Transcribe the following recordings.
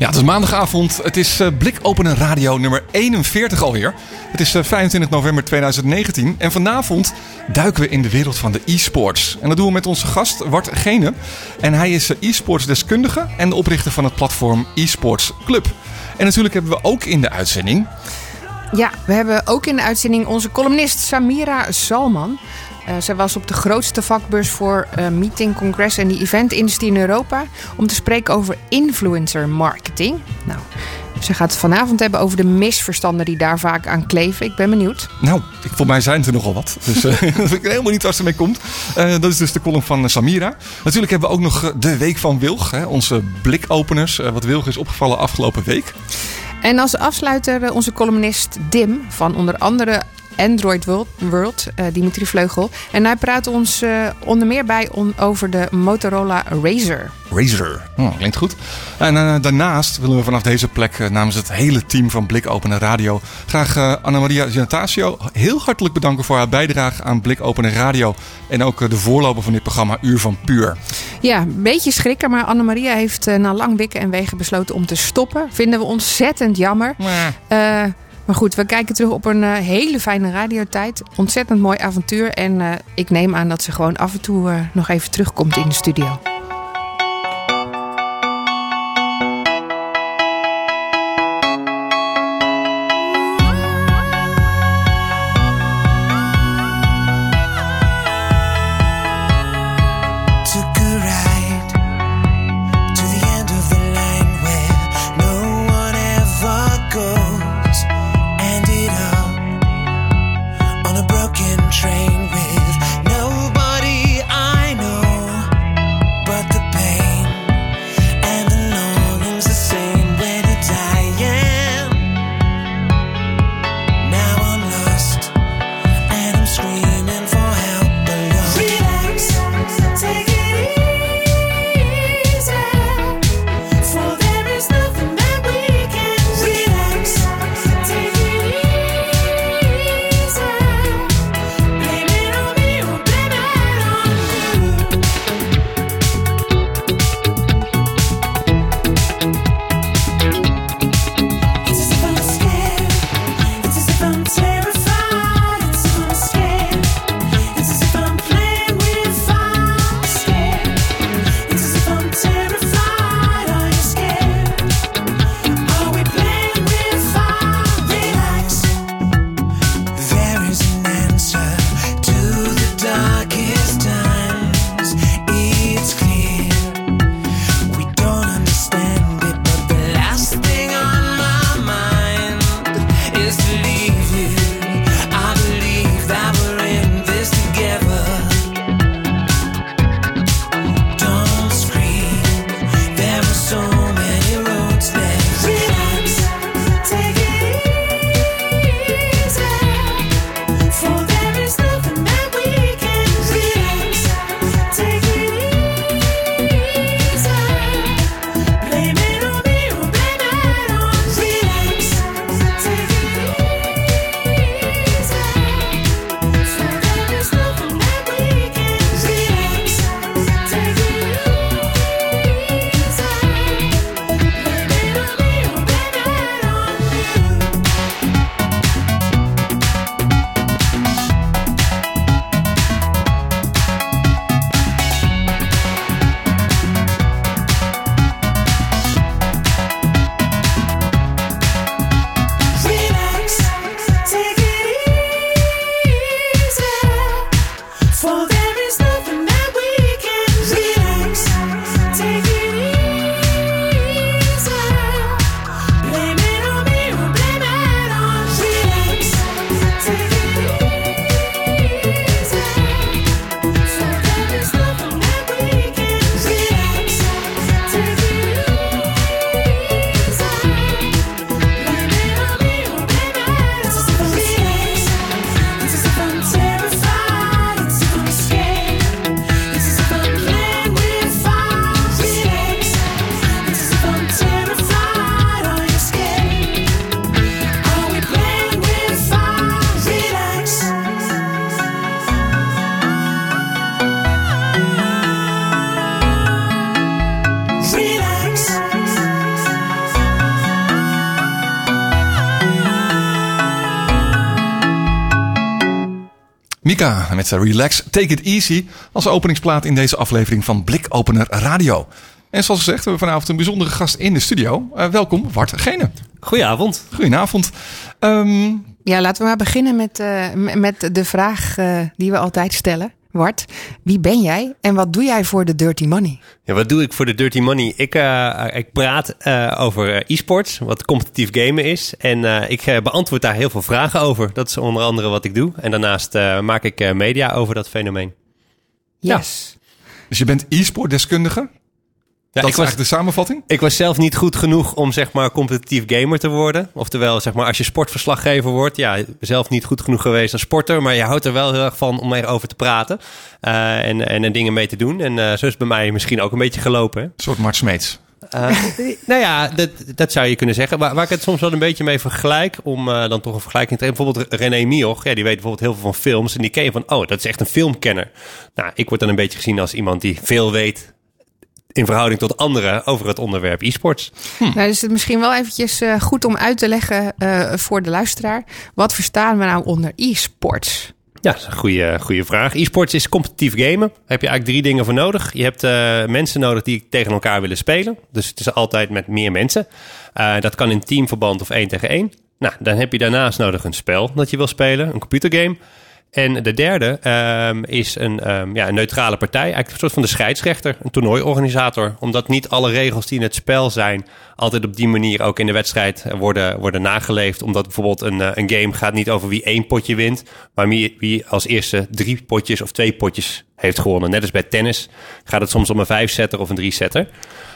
Ja, het is maandagavond. Het is uh, Blikopenen Radio nummer 41 alweer. Het is uh, 25 november 2019 en vanavond duiken we in de wereld van de e-sports. En dat doen we met onze gast Wart Gene. En hij is e-sports deskundige en de oprichter van het platform e-sports Club. En natuurlijk hebben we ook in de uitzending... Ja, we hebben ook in de uitzending onze columnist Samira Salman. Uh, zij was op de grootste vakbeurs voor uh, meeting, congress en die event-industrie in Europa om te spreken over influencer marketing. Nou, ze gaat het vanavond hebben over de misverstanden die daar vaak aan kleven. Ik ben benieuwd. Nou, ik, voor mij zijn er nogal wat. Dus uh, ik weet helemaal niet waar ze mee komt. dat is dus de column van Samira. Natuurlijk hebben we ook nog de week van Wilg. Hè, onze blikopeners. wat Wilg is opgevallen afgelopen week. En als afsluiter onze columnist Dim van onder andere Android World, World uh, Dimitri Vleugel. En hij praat ons uh, onder meer bij on, over de Motorola Razr. Razr, oh, klinkt goed. En uh, daarnaast willen we vanaf deze plek namens het hele team van Blik Open Radio graag Annemaria Giantasio heel hartelijk bedanken voor haar bijdrage aan Blik Open Radio. En ook de voorloper van dit programma Uur van Puur. Ja, een beetje schrikken, maar Annemaria heeft na lang wikken en wegen besloten om te stoppen. Vinden we ontzettend jammer. Maar goed, we kijken terug op een uh, hele fijne radiotijd. Ontzettend mooi avontuur. En uh, ik neem aan dat ze gewoon af en toe uh, nog even terugkomt in de studio. Met Relax, Take It Easy als openingsplaat in deze aflevering van Blikopener Radio. En zoals gezegd, we hebben vanavond een bijzondere gast in de studio. Uh, welkom, Wart Gene. Goedenavond. Goedenavond. Um, ja, laten we maar beginnen met, uh, met de vraag uh, die we altijd stellen. Wart, wie ben jij en wat doe jij voor de Dirty Money? Ja, wat doe ik voor de Dirty Money? Ik, uh, ik praat uh, over e-sports, wat competitief gamen is. En uh, ik beantwoord daar heel veel vragen over. Dat is onder andere wat ik doe. En daarnaast maak ik media over dat fenomeen. Yes. Ja. Dus je bent e-sport deskundige? Ja, dat ik was de samenvatting? Ik was zelf niet goed genoeg om zeg maar competitief gamer te worden. Oftewel, zeg maar, als je sportverslaggever wordt, ja, zelf niet goed genoeg geweest als sporter, maar je houdt er wel heel erg van om erover te praten uh, en, en dingen mee te doen. En uh, zo is het bij mij misschien ook een beetje gelopen. Hè? Een soort Mart Smeets. Uh, nou ja, dat, dat zou je kunnen zeggen. Waar, waar ik het soms wel een beetje mee vergelijk, om uh, dan toch een vergelijking te trekken. Bijvoorbeeld René Mioch, ja, die weet bijvoorbeeld heel veel van films. En die ken je van, oh, dat is echt een filmkenner. Nou, ik word dan een beetje gezien als iemand die veel weet in verhouding tot anderen over het onderwerp e-sports. Hm. Nou, dus het misschien wel eventjes uh, goed om uit te leggen uh, voor de luisteraar. Wat verstaan we nou onder e-sports? Ja, dat is een goede, goede vraag. E-sports is competitief gamen. Daar heb je eigenlijk drie dingen voor nodig. Je hebt uh, mensen nodig die tegen elkaar willen spelen. Dus het is altijd met meer mensen. dat kan in teamverband of één tegen één. Nou, dan heb je daarnaast nodig een spel dat je wil spelen, een computergame. En de derde um, is een, um, ja, een neutrale partij, eigenlijk een soort van de scheidsrechter, een toernooiorganisator. Omdat niet alle regels die in het spel zijn, altijd op die manier ook in de wedstrijd worden, worden nageleefd. Omdat bijvoorbeeld een, uh, een game gaat niet over wie één potje wint, maar wie, als eerste drie potjes of twee potjes heeft gewonnen. Net als bij tennis gaat het soms om een vijfsetter of een drie-setter.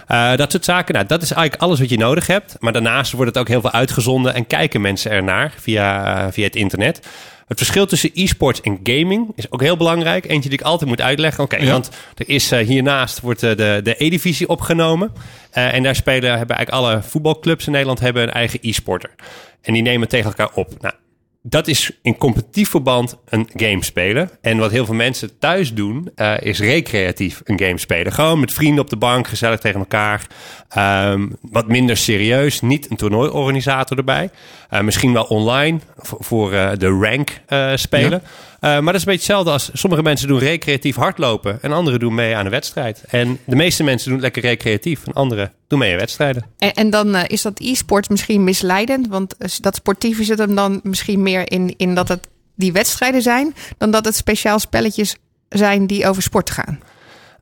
Uh, dat soort zaken. Nou, dat is eigenlijk alles wat je nodig hebt. Maar daarnaast wordt het ook heel veel uitgezonden en kijken mensen ernaar via, uh, via het internet. Het verschil tussen e-sports en gaming is ook heel belangrijk. Eentje die ik altijd moet uitleggen. Oké, okay, ja. want er is uh, hiernaast wordt uh, de, de E-divisie opgenomen. Uh, en daar spelen hebben eigenlijk alle voetbalclubs in Nederland hebben een eigen e-sporter. En die nemen tegen elkaar op. Nou, dat is in competitief verband een game spelen. En wat heel veel mensen thuis doen, uh, is recreatief een game spelen. Gewoon met vrienden op de bank, gezellig tegen elkaar. Um, wat minder serieus, niet een toernooiorganisator erbij. Uh, misschien wel online voor uh, de rank spelen. Uh, maar dat is een beetje hetzelfde als sommige mensen doen recreatief hardlopen en anderen doen mee aan een wedstrijd. En de meeste mensen doen lekker recreatief en anderen doen mee aan wedstrijden. En, en dan uh, is dat e-sport misschien misleidend, want dat sportief zit hem dan misschien meer in, in dat het die wedstrijden zijn, dan dat het speciaal spelletjes zijn die over sport gaan.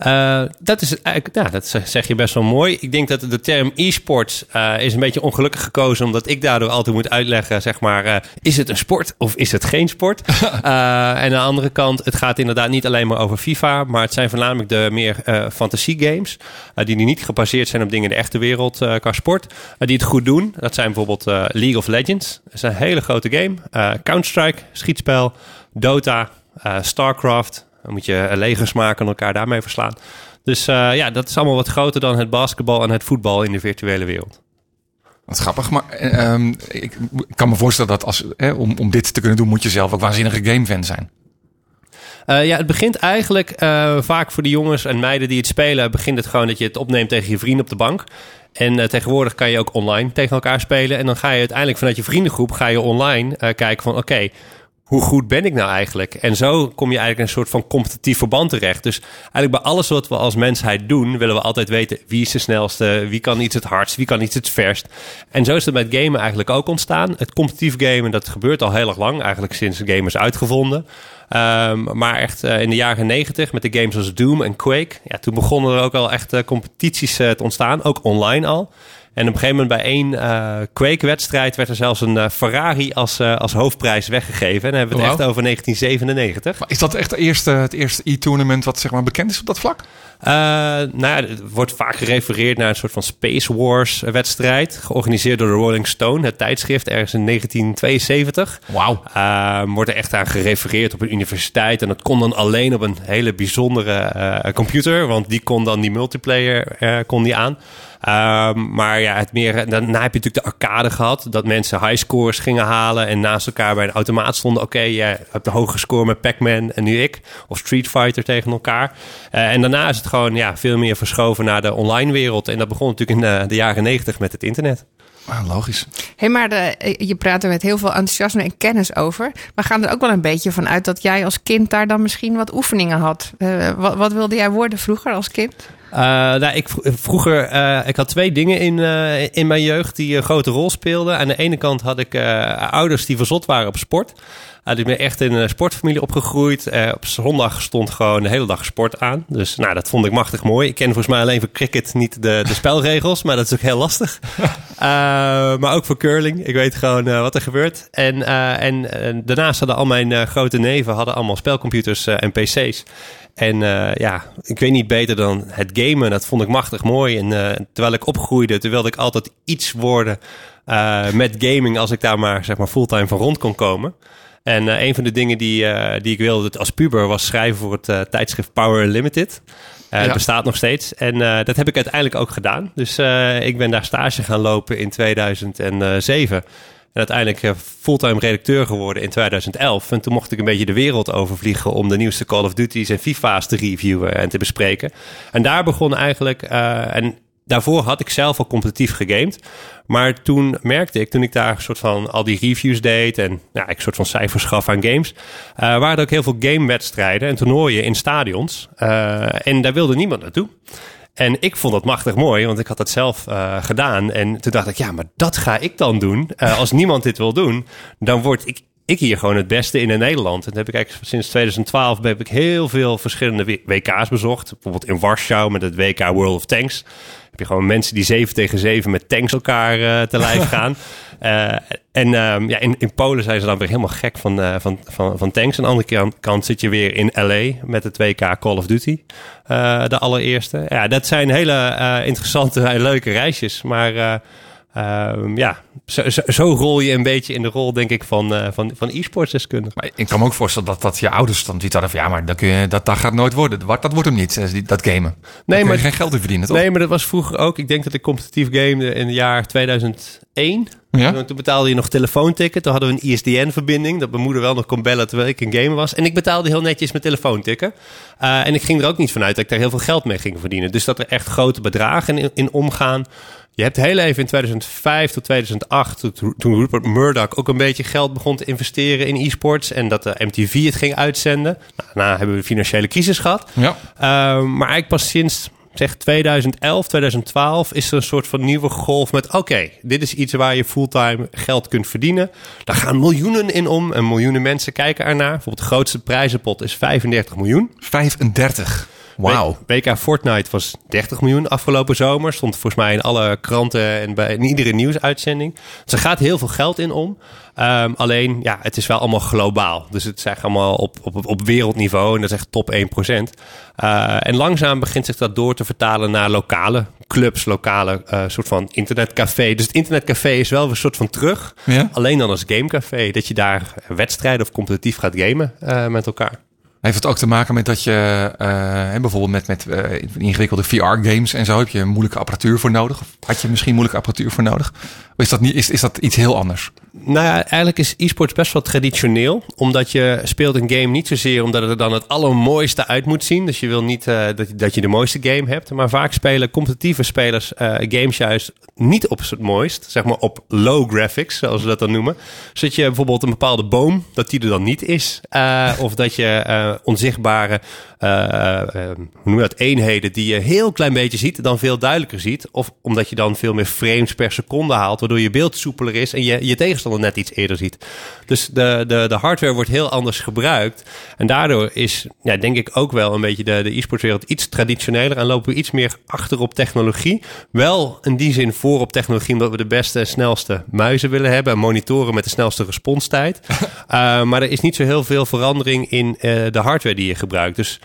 Uh, dat is eigenlijk, ja, dat zeg je best wel mooi. Ik denk dat de term e-sports uh, is een beetje ongelukkig gekozen, omdat ik daardoor altijd moet uitleggen, zeg maar, uh, is het een sport of is het geen sport? en aan de andere kant, het gaat inderdaad niet alleen maar over FIFA, maar het zijn voornamelijk de meer fantasie games, die niet gebaseerd zijn op dingen in de echte wereld qua sport, die het goed doen. Dat zijn bijvoorbeeld League of Legends, dat is een hele grote game. Counter-Strike, schietspel, Dota, StarCraft, dan moet je legers maken en elkaar daarmee verslaan. Dus uh, ja, dat is allemaal wat groter dan het basketbal en het voetbal in de virtuele wereld. Wat grappig, maar um, ik kan me voorstellen dat als, hè, om, om dit te kunnen doen, moet je zelf ook waanzinnige gamefan zijn. Uh, ja, het begint eigenlijk uh, vaak voor de jongens en meiden die het spelen, begint het gewoon dat je het opneemt tegen je vrienden op de bank. En uh, tegenwoordig kan je ook online tegen elkaar spelen. En dan ga je uiteindelijk vanuit je vriendengroep ga je online kijken van oké, okay, hoe goed ben ik nou eigenlijk? En zo kom je eigenlijk een soort van competitief verband terecht. Dus eigenlijk bij alles wat we als mensheid doen, willen we altijd weten wie is de snelste, wie kan iets het hardst, wie kan iets het verst. En zo is het met gamen eigenlijk ook ontstaan. Het competitief gamen, dat gebeurt al heel erg lang, eigenlijk sinds de game is uitgevonden. Um, maar echt uh, in de jaren negentig met de games als Doom en Quake, ja, toen begonnen er ook al echt uh, competities uh, te ontstaan, ook online al. En op een gegeven moment bij één uh, Quake-wedstrijd werd er zelfs een uh, Ferrari als, uh, als hoofdprijs weggegeven. En dan hebben we het wow. echt over 1997. Maar is dat echt het eerste, het eerste e-tournament wat zeg maar, bekend is op dat vlak? nou ja, het wordt vaak gerefereerd naar een soort van Space Wars-wedstrijd. Georganiseerd door de Rolling Stone, het tijdschrift, ergens in 1972. Wauw. wordt er echt aan gerefereerd op een universiteit. En dat kon dan alleen op een hele bijzondere computer. Want die kon dan die multiplayer kon die aan. Um, maar ja, het meer, daarna heb je natuurlijk de arcade gehad. Dat mensen highscores gingen halen en naast elkaar bij een automaat stonden. Oké, okay, jij hebt de hoge score met Pac-Man en nu ik. Of Street Fighter tegen elkaar. Uh, en daarna is het gewoon ja, veel meer verschoven naar de online wereld. En dat begon natuurlijk in de, de jaren negentig met het internet. Ah, logisch. Hé, maar de, eh, je praat er met heel veel enthousiasme en kennis over. Maar gaan er ook wel een beetje van uit dat jij als kind daar dan misschien wat oefeningen had? Eh, wat, wat wilde jij worden vroeger als kind? Uh, nou, ik vroeger, uh, ik had twee dingen in, uh, in mijn jeugd die een grote rol speelden. Aan de ene kant had ik ouders die verzot waren op sport. Uh, ik ben echt in een sportfamilie opgegroeid. op zondag stond gewoon de hele dag sport aan. Dus nou, dat vond ik machtig mooi. Ik ken volgens mij alleen voor cricket niet de, de spelregels, maar dat is ook heel lastig. maar ook voor curling. Ik weet gewoon wat er gebeurt. En, en daarnaast hadden al mijn grote neven hadden allemaal spelcomputers en pc's. En uh, ja, ik weet niet beter dan het gamen. Dat vond ik machtig mooi. En uh, terwijl ik opgroeide, toen wilde ik altijd iets worden uh, met gaming als ik daar maar, zeg maar fulltime van rond kon komen. En een van de dingen die, die ik wilde als puber was schrijven voor het tijdschrift Power Limited. Uh, ja. Het bestaat nog steeds. En uh, dat heb ik uiteindelijk ook gedaan. Dus uh, ik ben daar stage gaan lopen in 2007. En uiteindelijk fulltime redacteur geworden in 2011. En toen mocht ik een beetje de wereld overvliegen om de nieuwste Call of Duty's en FIFA's te reviewen en te bespreken. En daar begon eigenlijk, en daarvoor had ik zelf al competitief gegamed. Maar toen merkte ik, toen ik daar een soort van al die reviews deed en ja, ik een soort van cijfers gaf aan games, uh, waren er ook heel veel gamewedstrijden en toernooien in stadions. En daar wilde niemand naartoe. En ik vond dat machtig mooi, want ik had dat zelf uh, gedaan. En toen dacht ik, ja, maar dat ga ik dan doen. Uh, als niemand dit wil doen, dan word ik, ik hier gewoon het beste in in Nederland. En dat heb ik eigenlijk sinds 2012 heb ik heel veel verschillende WK's bezocht. Bijvoorbeeld in Warschau met het WK World of Tanks. Heb je gewoon mensen die 7 tegen 7 met tanks elkaar uh, te lijf gaan. Uh, en um, ja, in, in Polen zijn ze dan weer helemaal gek van, uh, van, van, van tanks. Aan de andere kant, kant zit je weer in LA met het WK Call of Duty. de allereerste. Ja, dat zijn hele interessante en leuke reisjes. Maar Uh, ja, zo, zo, zo, rol je een beetje in de rol, denk ik, van, uh, van, van e-sportsdeskundige. Maar ik kan me ook voorstellen dat, dat je ouders dan die hadden van... ja, maar dat, kun je, dat, dat gaat nooit worden. Dat, dat wordt hem niet, dat gamen. Nee, Daar maar geen geld te verdienen, toch? Nee, maar dat was vroeger ook. Ik denk dat ik competitief gamede in het jaar 2001. Ja? Toen betaalde je nog telefoonticket. Toen hadden we een ISDN-verbinding. Dat mijn moeder wel nog kon bellen terwijl ik in game was. En ik betaalde heel netjes mijn telefoonticket. Uh, en ik ging er ook niet vanuit dat ik daar heel veel geld mee ging verdienen. Dus dat er echt grote bedragen in, in omgaan... Je hebt heel even in 2005 tot 2008, toen Rupert Murdoch ook een beetje geld begon te investeren in e-sports en dat de MTV het ging uitzenden. Nou, daarna hebben we de financiële crisis gehad. Ja. Uh, maar eigenlijk pas sinds zeg 2011, 2012 is er een soort van nieuwe golf met... oké, dit is iets waar je fulltime geld kunt verdienen. Daar gaan miljoenen in om en miljoenen mensen kijken ernaar. Bijvoorbeeld de grootste prijzenpot is 35 miljoen. 35? Wauw. WK Fortnite was 30 miljoen afgelopen zomer. Stond volgens mij in alle kranten en bij in iedere nieuwsuitzending. Dus er gaat heel veel geld in om. Um, alleen, ja, het is wel allemaal globaal. Dus het is echt allemaal op, op, op wereldniveau. En dat is echt top 1%. Uh, en langzaam begint zich dat door te vertalen naar lokale clubs, lokale uh, soort van internetcafé. Dus het internetcafé is wel een soort van terug. Ja? Alleen dan als gamecafé. Dat je daar wedstrijden of competitief gaat gamen uh, met elkaar. Heeft het ook te maken met dat je uh, bijvoorbeeld met, met uh, ingewikkelde VR-games en zo heb je moeilijke apparatuur voor nodig? Had je misschien moeilijke apparatuur voor nodig? Of is dat, niet, is, is dat iets heel anders? Nou ja, eigenlijk is e-sports best wel traditioneel. Omdat je speelt een game niet zozeer omdat het er dan het allermooiste uit moet zien. Dus je wil niet uh, dat, dat je de mooiste game hebt. Maar vaak spelen competitieve spelers games juist niet op het mooist. Zeg maar op low graphics, zoals we dat dan noemen. Zodat je bijvoorbeeld een bepaalde boom, dat die er dan niet is. of dat je onzichtbare uh, uh, hoe noem je dat, eenheden die je heel klein beetje ziet, dan veel duidelijker ziet. Of omdat je dan veel meer frames per seconde haalt, waardoor je beeld soepeler is en je je tegenstander net iets eerder ziet. Dus de, de, de hardware wordt heel anders gebruikt. En daardoor is, ja, denk ik ook wel een beetje de, de e-sportswereld iets traditioneler en lopen we iets meer achter op technologie. Wel in die zin voor op technologie, omdat we de beste en snelste muizen willen hebben en monitoren met de snelste responstijd. uh, maar er is niet zo heel veel verandering in de hardware die je gebruikt. Dus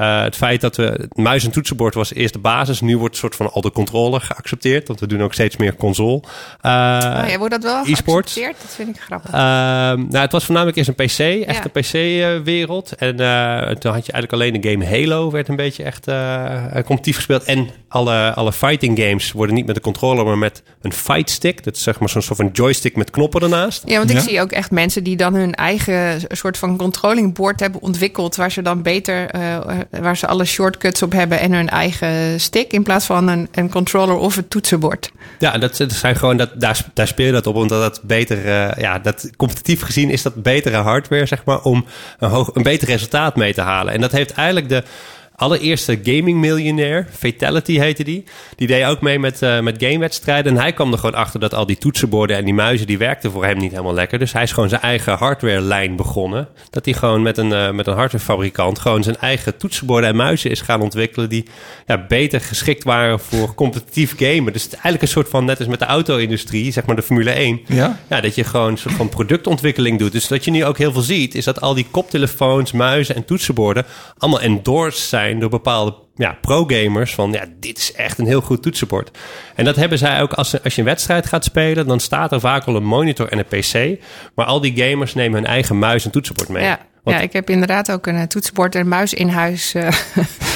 uh, het feit dat we het muis en toetsenbord was eerst de basis. Nu wordt een soort van al de controller geaccepteerd. Want we doen ook steeds meer console. Uh, oh, ja, wordt dat wel e-sports. Dat vind ik grappig. Uh, nou, het was voornamelijk eerst een PC. Echt een PC-wereld. En toen had je eigenlijk alleen de game Halo. Werd een beetje echt competitief gespeeld. En alle, alle fighting games worden niet met de controller, maar met een fight stick. Dat is zeg maar zo'n soort van joystick met knoppen ernaast. Ja, want ik zie ook echt mensen die dan hun eigen soort van controlling board hebben ontwikkeld. Waar ze dan beter waar ze alle shortcuts op hebben en hun eigen stick. In plaats van een, een controller of een toetsenbord. Ja, dat, dat zijn gewoon, dat, daar, daar speel je dat op. Omdat dat beter, eh, ja, dat competitief gezien is dat betere hardware, zeg maar, om een, hoog, een beter resultaat mee te halen. En dat heeft eigenlijk de allereerste gaming miljonair, Fatality heette die. Die deed ook mee met, uh, met gamewedstrijden. En hij kwam er gewoon achter dat al die toetsenborden en die muizen... die werkten voor hem niet helemaal lekker. Dus hij is gewoon zijn eigen hardware-lijn begonnen. Dat hij gewoon met een, uh, met een hardwarefabrikant... gewoon zijn eigen toetsenborden en muizen is gaan ontwikkelen... die ja, beter geschikt waren voor competitief gamen. Dus het is eigenlijk een soort van, net als met de auto-industrie... zeg maar de Formule 1. Ja? Ja, dat je gewoon een soort van productontwikkeling doet. Dus wat je nu ook heel veel ziet... is dat al die koptelefoons, muizen en toetsenborden... allemaal endorsed zijn door bepaalde ja, pro-gamers. Van ja, dit is echt een heel goed toetsenbord. En dat hebben zij ook als, als je een wedstrijd gaat spelen. Dan staat er vaak al een monitor en een PC. Maar al die gamers nemen hun eigen muis en toetsenbord mee. Ja, ik heb inderdaad ook een eh, toetsenbord en muis in huis uh,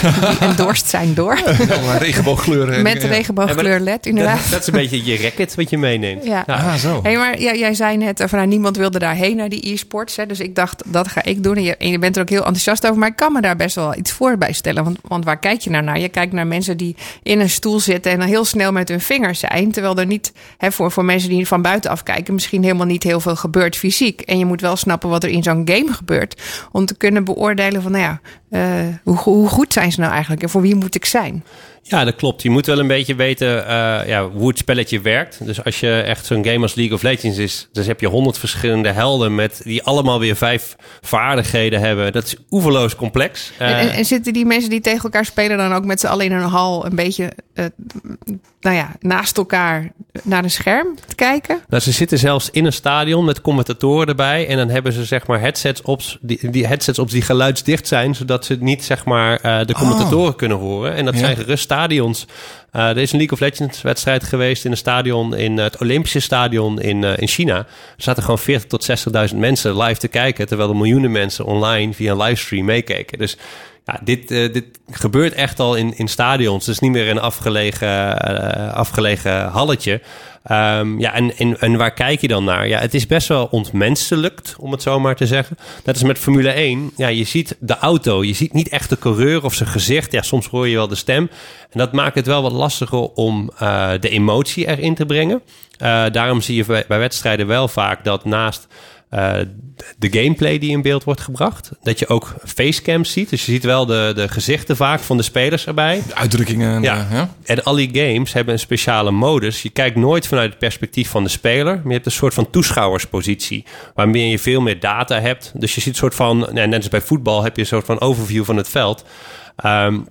die endorst zijn door. Regenboogkleuren. Met de regenboogkleur LED, inderdaad. Dat, dat, is een beetje je racket wat je meeneemt. Ja. Ah, zo. Hey, maar ja, jij zei net, van, nou, niemand wilde daarheen naar die e-sports. Dus ik dacht, dat ga ik doen. En je, en je, bent er ook heel enthousiast over. Maar ik kan me daar best wel iets voor bij stellen. Want, want waar kijk je nou naar? Je kijkt naar mensen die in een stoel zitten en dan heel snel met hun vingers zijn. Terwijl er niet, hè, voor, voor mensen die van buitenaf kijken, misschien helemaal niet heel veel gebeurt fysiek. En je moet wel snappen wat er in zo'n game gebeurt om te kunnen beoordelen van, nou ja, uh, hoe, hoe, goed zijn ze nou eigenlijk en voor wie moet ik zijn? Ja, dat klopt. Je moet wel een beetje weten uh, ja, hoe het spelletje werkt. Dus als je echt zo'n game als League of Legends is, dus heb je honderd verschillende helden met die allemaal weer vijf vaardigheden hebben. Dat is oeverloos complex. Uh, en, en, en, zitten die mensen die tegen elkaar spelen dan ook met z'n allen in een hal een beetje, uh, nou ja, naast elkaar naar een scherm te kijken? Nou, ze zitten zelfs in een stadion met commentatoren erbij en dan hebben ze zeg maar headsets op die, die headsets op die geluidsdicht zijn, zodat ze niet zeg maar de commentatoren oh. kunnen horen. En dat ja. zijn gerust stadions. Uh, er is een League of Legends wedstrijd geweest in een stadion in het Olympische Stadion in, uh, in China. Er zaten gewoon 40 tot 60.000 mensen live te kijken, terwijl er miljoenen mensen online via een livestream meekeken. Dus ja, dit, uh, dit gebeurt echt al in, in stadions. Het is niet meer een afgelegen, afgelegen halletje. Um, ja, en, en, waar kijk je dan naar? Ja, het is best wel ontmenselijkt, om het zo maar te zeggen. Net als met Formule 1. Ja, je ziet de auto. Je ziet niet echt de coureur of zijn gezicht. Ja, soms hoor je wel de stem. En dat maakt het wel wat lastiger om uh, de emotie erin te brengen. Daarom zie je bij wedstrijden wel vaak dat naast uh, de gameplay die in beeld wordt gebracht. Dat je ook facecams ziet. Dus je ziet wel de, de gezichten vaak van de spelers erbij. De uitdrukkingen. Ja. ja. En al die games hebben een speciale modus. Je kijkt nooit vanuit het perspectief van de speler. Maar je hebt een soort van toeschouwerspositie. Waarmee je veel meer data hebt. Dus je ziet een soort van... Nou, net als bij voetbal heb je een soort van overview van het veld. Um,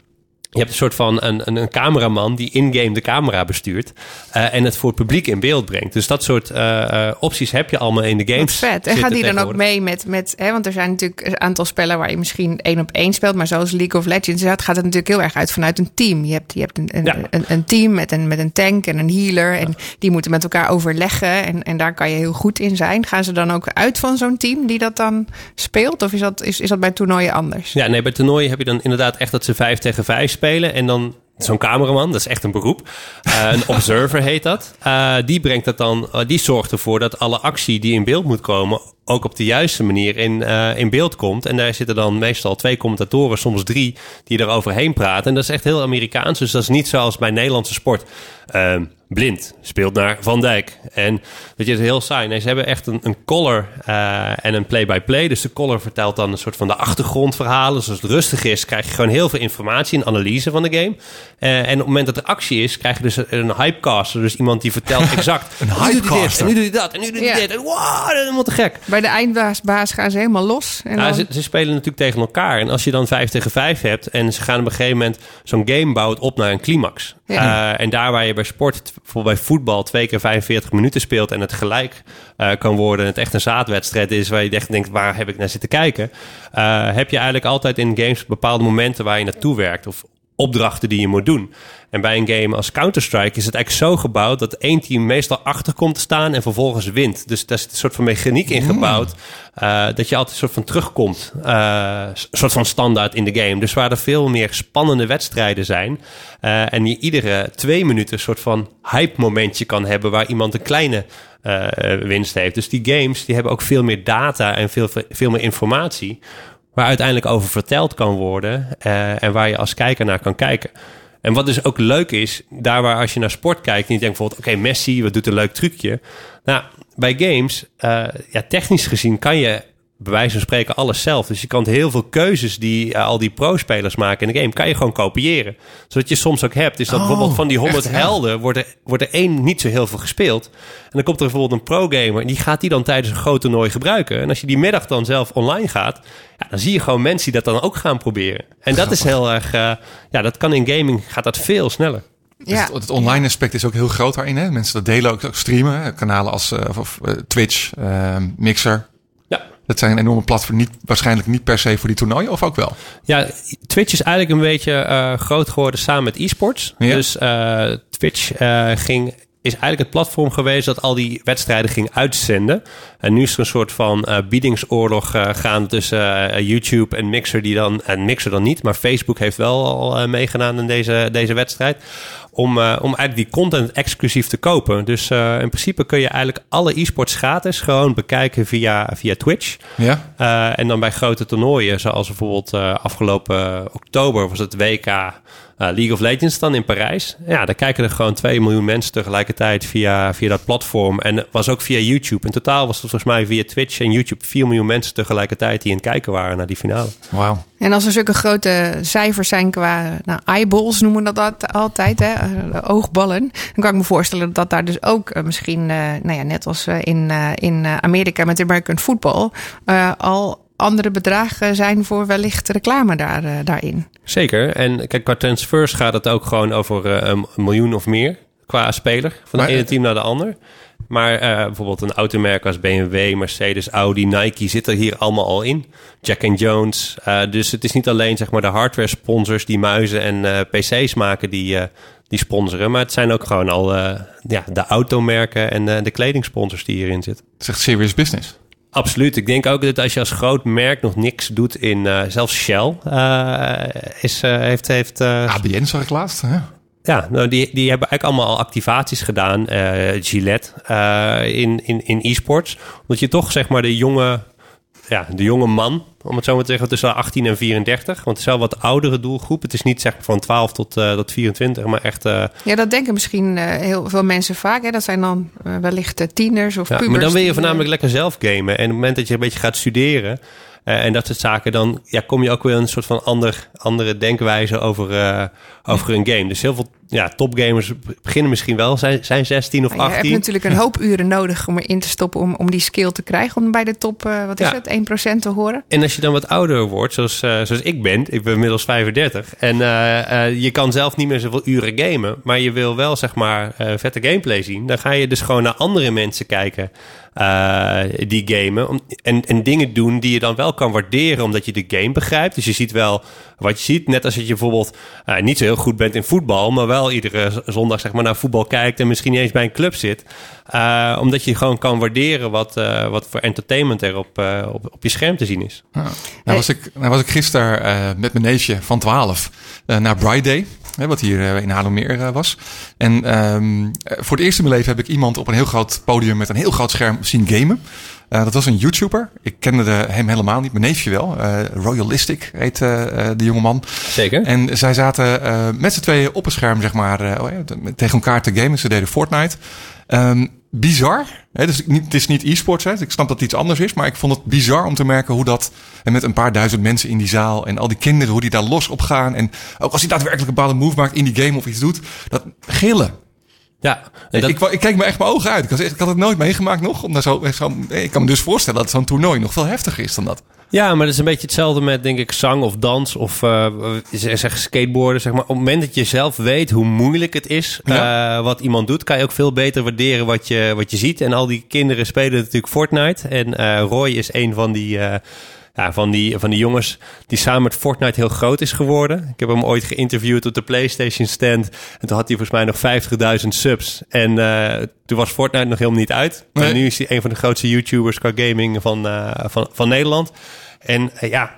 je hebt een soort van een, een, een cameraman die in-game de camera bestuurt. Uh, en het voor het publiek in beeld brengt. Dus dat soort uh, uh, opties heb je allemaal in de games. Wat vet. En gaat die dan ook mee met. met hè, want er zijn natuurlijk een aantal spellen waar je misschien één op één speelt. Maar zoals League of Legends gaat het natuurlijk heel erg uit vanuit een team. Je hebt, je hebt een, een, ja. een, een, team met een, met een tank en een healer. En die moeten met elkaar overleggen. En, en daar kan je heel goed in zijn. Gaan ze dan ook uit van zo'n team die dat dan speelt? Of is dat, is, is dat bij toernooien anders? Ja, nee, bij toernooien heb je dan inderdaad echt dat ze vijf tegen vijf spelen spelen. En dan zo'n cameraman, dat is echt een beroep. Uh, een observer heet dat. Uh, die brengt dat dan, uh, die zorgt ervoor dat alle actie die in beeld moet komen, ook op de juiste manier in, in beeld komt. En daar zitten dan meestal twee commentatoren, soms drie, die er overheen praten. En dat is echt heel Amerikaans. Dus dat is niet zoals bij Nederlandse sport. Ehm, blind speelt naar Van Dijk. En dat je het heel saai. Nee, ze hebben echt een, een color uh, en een play-by-play. Dus de color vertelt dan een soort van de achtergrondverhalen. Dus als het rustig is, krijg je gewoon heel veel informatie en analyse van de game. Uh, en op het moment dat er actie is, krijg je dus een hypecaster. Dus iemand die vertelt exact. een hypecaster. En nu doet hij dat. En nu doet hij ja. dit. En wow, dat is helemaal te gek. Bij de eindbaas baas gaan ze helemaal los. En nou, dan... ze, ze, spelen natuurlijk tegen elkaar. En als je dan 5 tegen 5 hebt en ze gaan op een gegeven moment zo'n game bouwt op naar een climax. Ja. Uh, en daar waar je bij sport, bijvoorbeeld bij voetbal, twee keer 45 minuten speelt en het gelijk uh, kan worden. En het echt een zaadwedstrijd is waar je echt denkt, waar heb ik naar zitten kijken? Uh, heb je eigenlijk altijd in games bepaalde momenten waar je naartoe werkt. Of opdrachten die je moet doen. En bij een game als Counter-Strike is het eigenlijk zo gebouwd dat één team meestal achter komt te staan en vervolgens wint. Dus daar is een soort van mechaniek in gebouwd uh, dat je altijd een soort van terugkomt. Uh, een soort van standaard in de game. Dus waar er veel meer spannende wedstrijden zijn. Uh, en je iedere twee minuten een soort van hype momentje kan hebben waar iemand een kleine winst heeft. Dus die games die hebben ook veel meer data en veel, veel meer informatie waar uiteindelijk over verteld kan worden eh, en waar je als kijker naar kan kijken. En wat dus ook leuk is, daar waar als je naar sport kijkt en je denkt bijvoorbeeld, oké, Messi, wat doet een leuk trucje. Nou, bij games, uh, ja, technisch gezien kan je bij wijze van spreken alles zelf. Dus je kan heel veel keuzes die uh, al die pro-spelers maken in de game, kan je gewoon kopiëren. Dus wat je soms ook hebt, is dat Oh, bijvoorbeeld van die 100 echt, ja. helden wordt er, wordt er één niet zo heel veel gespeeld. En dan komt er bijvoorbeeld een pro-gamer en die gaat die dan tijdens een groot toernooi gebruiken. En als je die middag dan zelf online gaat, ja, dan zie je gewoon mensen die dat dan ook gaan proberen. En dat is heel erg, uh, ja, dat kan in gaming, gaat dat veel sneller. Dus het, het online aspect is ook heel groot daarin. Hè? Mensen dat delen ook, ook streamen. hè. Kanalen als uh, of, of, uh, Twitch, uh, Mixer. Dat zijn enorme platforms. Niet, waarschijnlijk niet per se voor die toernooien, of ook wel? Ja, Twitch is eigenlijk een beetje uh, groot geworden samen met e-sports. Ja. Dus uh, Twitch uh, ging is eigenlijk het platform geweest dat al die wedstrijden ging uitzenden. En nu is er een soort van biedingsoorlog gaande tussen YouTube en Mixer, die dan, en Mixer dan niet, maar Facebook heeft wel al meegedaan in deze, deze wedstrijd. Om, uh, om eigenlijk die content exclusief te kopen. Dus uh, in principe kun je eigenlijk alle e-sports gratis gewoon bekijken via, via Twitch. Ja. Uh, en dan bij grote toernooien, zoals bijvoorbeeld afgelopen oktober was het WK League of Legends dan in Parijs. Ja, daar kijken er gewoon 2 miljoen mensen tegelijkertijd via, via dat platform. En was ook via YouTube. In totaal was het volgens mij via Twitch en YouTube 4 miljoen mensen tegelijkertijd die aan het kijken waren naar die finale. Wauw. En als er zulke grote cijfers zijn qua nou, eyeballs, noemen we dat altijd, hè, oogballen. Dan kan ik me voorstellen dat dat daar dus ook uh, misschien, uh, nou ja, net als uh, in, in Amerika met American football, al andere bedragen zijn voor wellicht reclame daar, daarin. Zeker. En kijk, qua transfers gaat het ook gewoon over een miljoen of meer qua speler. Van Maar, het ene team naar de ander. Maar uh, bijvoorbeeld een automerk als BMW, Mercedes, Audi, Nike zit er hier allemaal al in. Jack and Jones. Uh, dus het is niet alleen zeg maar, de hardware sponsors die muizen en uh, PC's maken die, die sponsoren. Maar het zijn ook gewoon al ja, de automerken en de kledingsponsors die hierin zitten. Het is echt serious business. Absoluut. Ik denk ook dat als je als groot merk nog niks doet in... zelfs Shell is, heeft... heeft ABN zag ik laatst, hè? Ja, nou die, die hebben eigenlijk allemaal al activaties gedaan, uh, Gillette, uh, in, in, in e-sports. Omdat je toch zeg maar de jonge, ja, de jonge man, om het zo maar te zeggen, tussen 18 en 34. Want het is wel wat oudere doelgroep. Het is niet zeg maar van 12 tot, uh, tot 24, maar echt... Ja, dat denken misschien heel veel mensen vaak. Hè? Dat zijn dan wellicht tieners of ja, pubers. Maar dan wil je voornamelijk lekker zelf gamen. En op het moment dat je een beetje gaat studeren... Uh, en dat soort zaken, dan ja, kom je ook weer een soort van ander, andere denkwijze over, uh, over een game. Dus heel veel ja, topgamers beginnen misschien wel, zijn, zijn 16 of Ja, 18. Je hebt natuurlijk een hoop uren nodig om erin te stoppen om, om die skill te krijgen. Om bij de top, uh, wat is Ja. het, 1% te horen. En als je dan wat ouder wordt, zoals, zoals ik ben, ik ben inmiddels 35. En je kan zelf niet meer zoveel uren gamen, maar je wil wel zeg maar vette gameplay zien. Dan ga je dus gewoon naar andere mensen kijken uh, die gamen. En, en dingen doen die je dan wel kan waarderen, omdat je de game begrijpt. Dus je ziet wel wat je ziet. Net als dat je bijvoorbeeld uh, niet zo heel goed bent in voetbal, maar wel iedere zondag zeg maar naar voetbal kijkt en misschien niet eens bij een club zit. Uh, omdat je gewoon kan waarderen wat, uh, wat voor entertainment er op, op, op je scherm te zien is. Ja. Nou, was ik, nou was ik gisteren met mijn neefje van 12 uh, naar Bright Day. Wat hier in Haarlemmeer was. En um, voor het eerst in mijn leven heb ik iemand op een heel groot podium met een heel groot scherm zien gamen. Uh, dat was een YouTuber. Ik kende de, hem helemaal niet. Mijn neefje wel. Uh, Royalistic heet uh, de jongeman. Zeker. En zij zaten met z'n tweeën op een scherm, zeg maar, oh ja, tegen elkaar te gamen. Ze deden Fortnite. Um, bizar. Hè, dus niet, het is niet e-sports. Ik snap dat het iets anders is. Maar ik vond het bizar om te merken hoe dat... En met een paar duizend mensen in die zaal. En al die kinderen, hoe die daar los op gaan. En ook als hij daadwerkelijk een bepaalde move maakt in die game of iets doet. Dat gillen. Ja, dat... ik, ik, kijk me echt mijn ogen uit. Ik had, ik had het nooit meegemaakt nog. Zo, zo, ik kan me dus voorstellen dat zo'n toernooi nog veel heftiger is dan dat. Ja, maar dat is een beetje hetzelfde met, denk ik, zang of dans of uh, zeg skateboarden. Zeg maar. Op het moment dat je zelf weet hoe moeilijk het is ja. uh, wat iemand doet, kan je ook veel beter waarderen wat je, wat je ziet. En al die kinderen spelen natuurlijk Fortnite. En uh, Roy is een van die ja, van, die, van die jongens die samen met Fortnite heel groot is geworden. Ik heb hem ooit geïnterviewd op de PlayStation stand. En toen had hij volgens mij nog 50.000 subs. En uh, toen was Fortnite nog helemaal niet uit. Nee. En nu is hij een van de grootste YouTubers qua gaming van, uh, van, van Nederland. En uh, ja,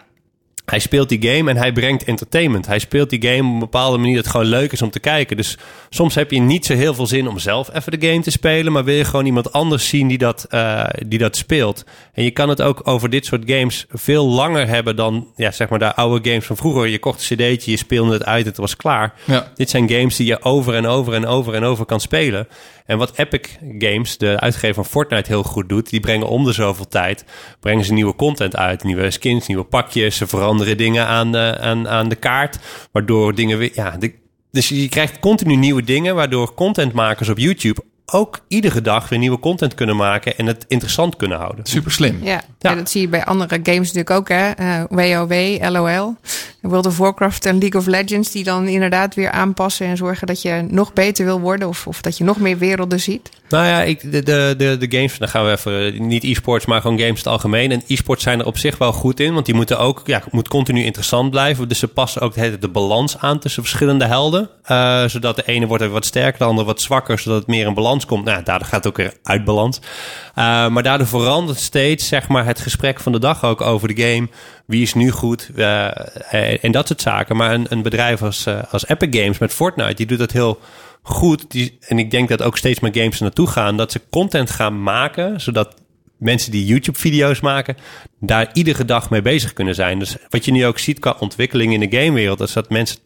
hij speelt die game en hij brengt entertainment. Hij speelt die game op een bepaalde manier dat het gewoon leuk is om te kijken. Dus soms heb je niet zo heel veel zin om zelf even de game te spelen, maar wil je gewoon iemand anders zien die dat, uh, die dat speelt. En je kan het ook over dit soort games veel langer hebben dan ja, zeg maar de oude games van vroeger. Je kocht een cd'tje, je speelde het uit, het was klaar. Ja. Dit zijn games die je over en over en over en over kan spelen. En wat Epic Games, de uitgever van Fortnite, heel goed doet, die brengen om de zoveel tijd, brengen ze nieuwe content uit, nieuwe skins, nieuwe pakjes, ze veranderen dingen aan de, aan, aan de kaart, waardoor dingen weer, ja, de, dus je krijgt continu nieuwe dingen, waardoor contentmakers op YouTube ook iedere dag weer nieuwe content kunnen maken en het interessant kunnen houden. Super slim. Ja, ja. dat zie je bij andere games natuurlijk ook. Hè? Uh, WoW, LOL, World of Warcraft en League of Legends... die dan inderdaad weer aanpassen en zorgen dat je nog beter wil worden... of, of dat je nog meer werelden ziet. Nou ja, ik, de, de, de, de games, dan gaan we even, niet e-sports, maar gewoon games het algemeen. En e-sports zijn er op zich wel goed in, want die moeten ook, ja, moet continu interessant blijven. Dus ze passen ook de, de balans aan tussen verschillende helden. Uh, zodat de ene wordt wat sterker, de andere wat zwakker, zodat het meer in balans komt. Nou, daardoor gaat het ook weer uit balans. Uh, maar daardoor verandert steeds, zeg maar, het gesprek van de dag ook over de game. Wie is nu goed? Uh, en dat soort zaken. Maar een, een bedrijf als, als Epic Games met Fortnite, die doet dat heel goed. Die, en ik denk dat ook steeds meer games er naartoe gaan. Dat ze content gaan maken. Zodat mensen die YouTube-video's maken. daar iedere dag mee bezig kunnen zijn. Dus wat je nu ook ziet qua ontwikkeling in de gamewereld. is dat mensen 80%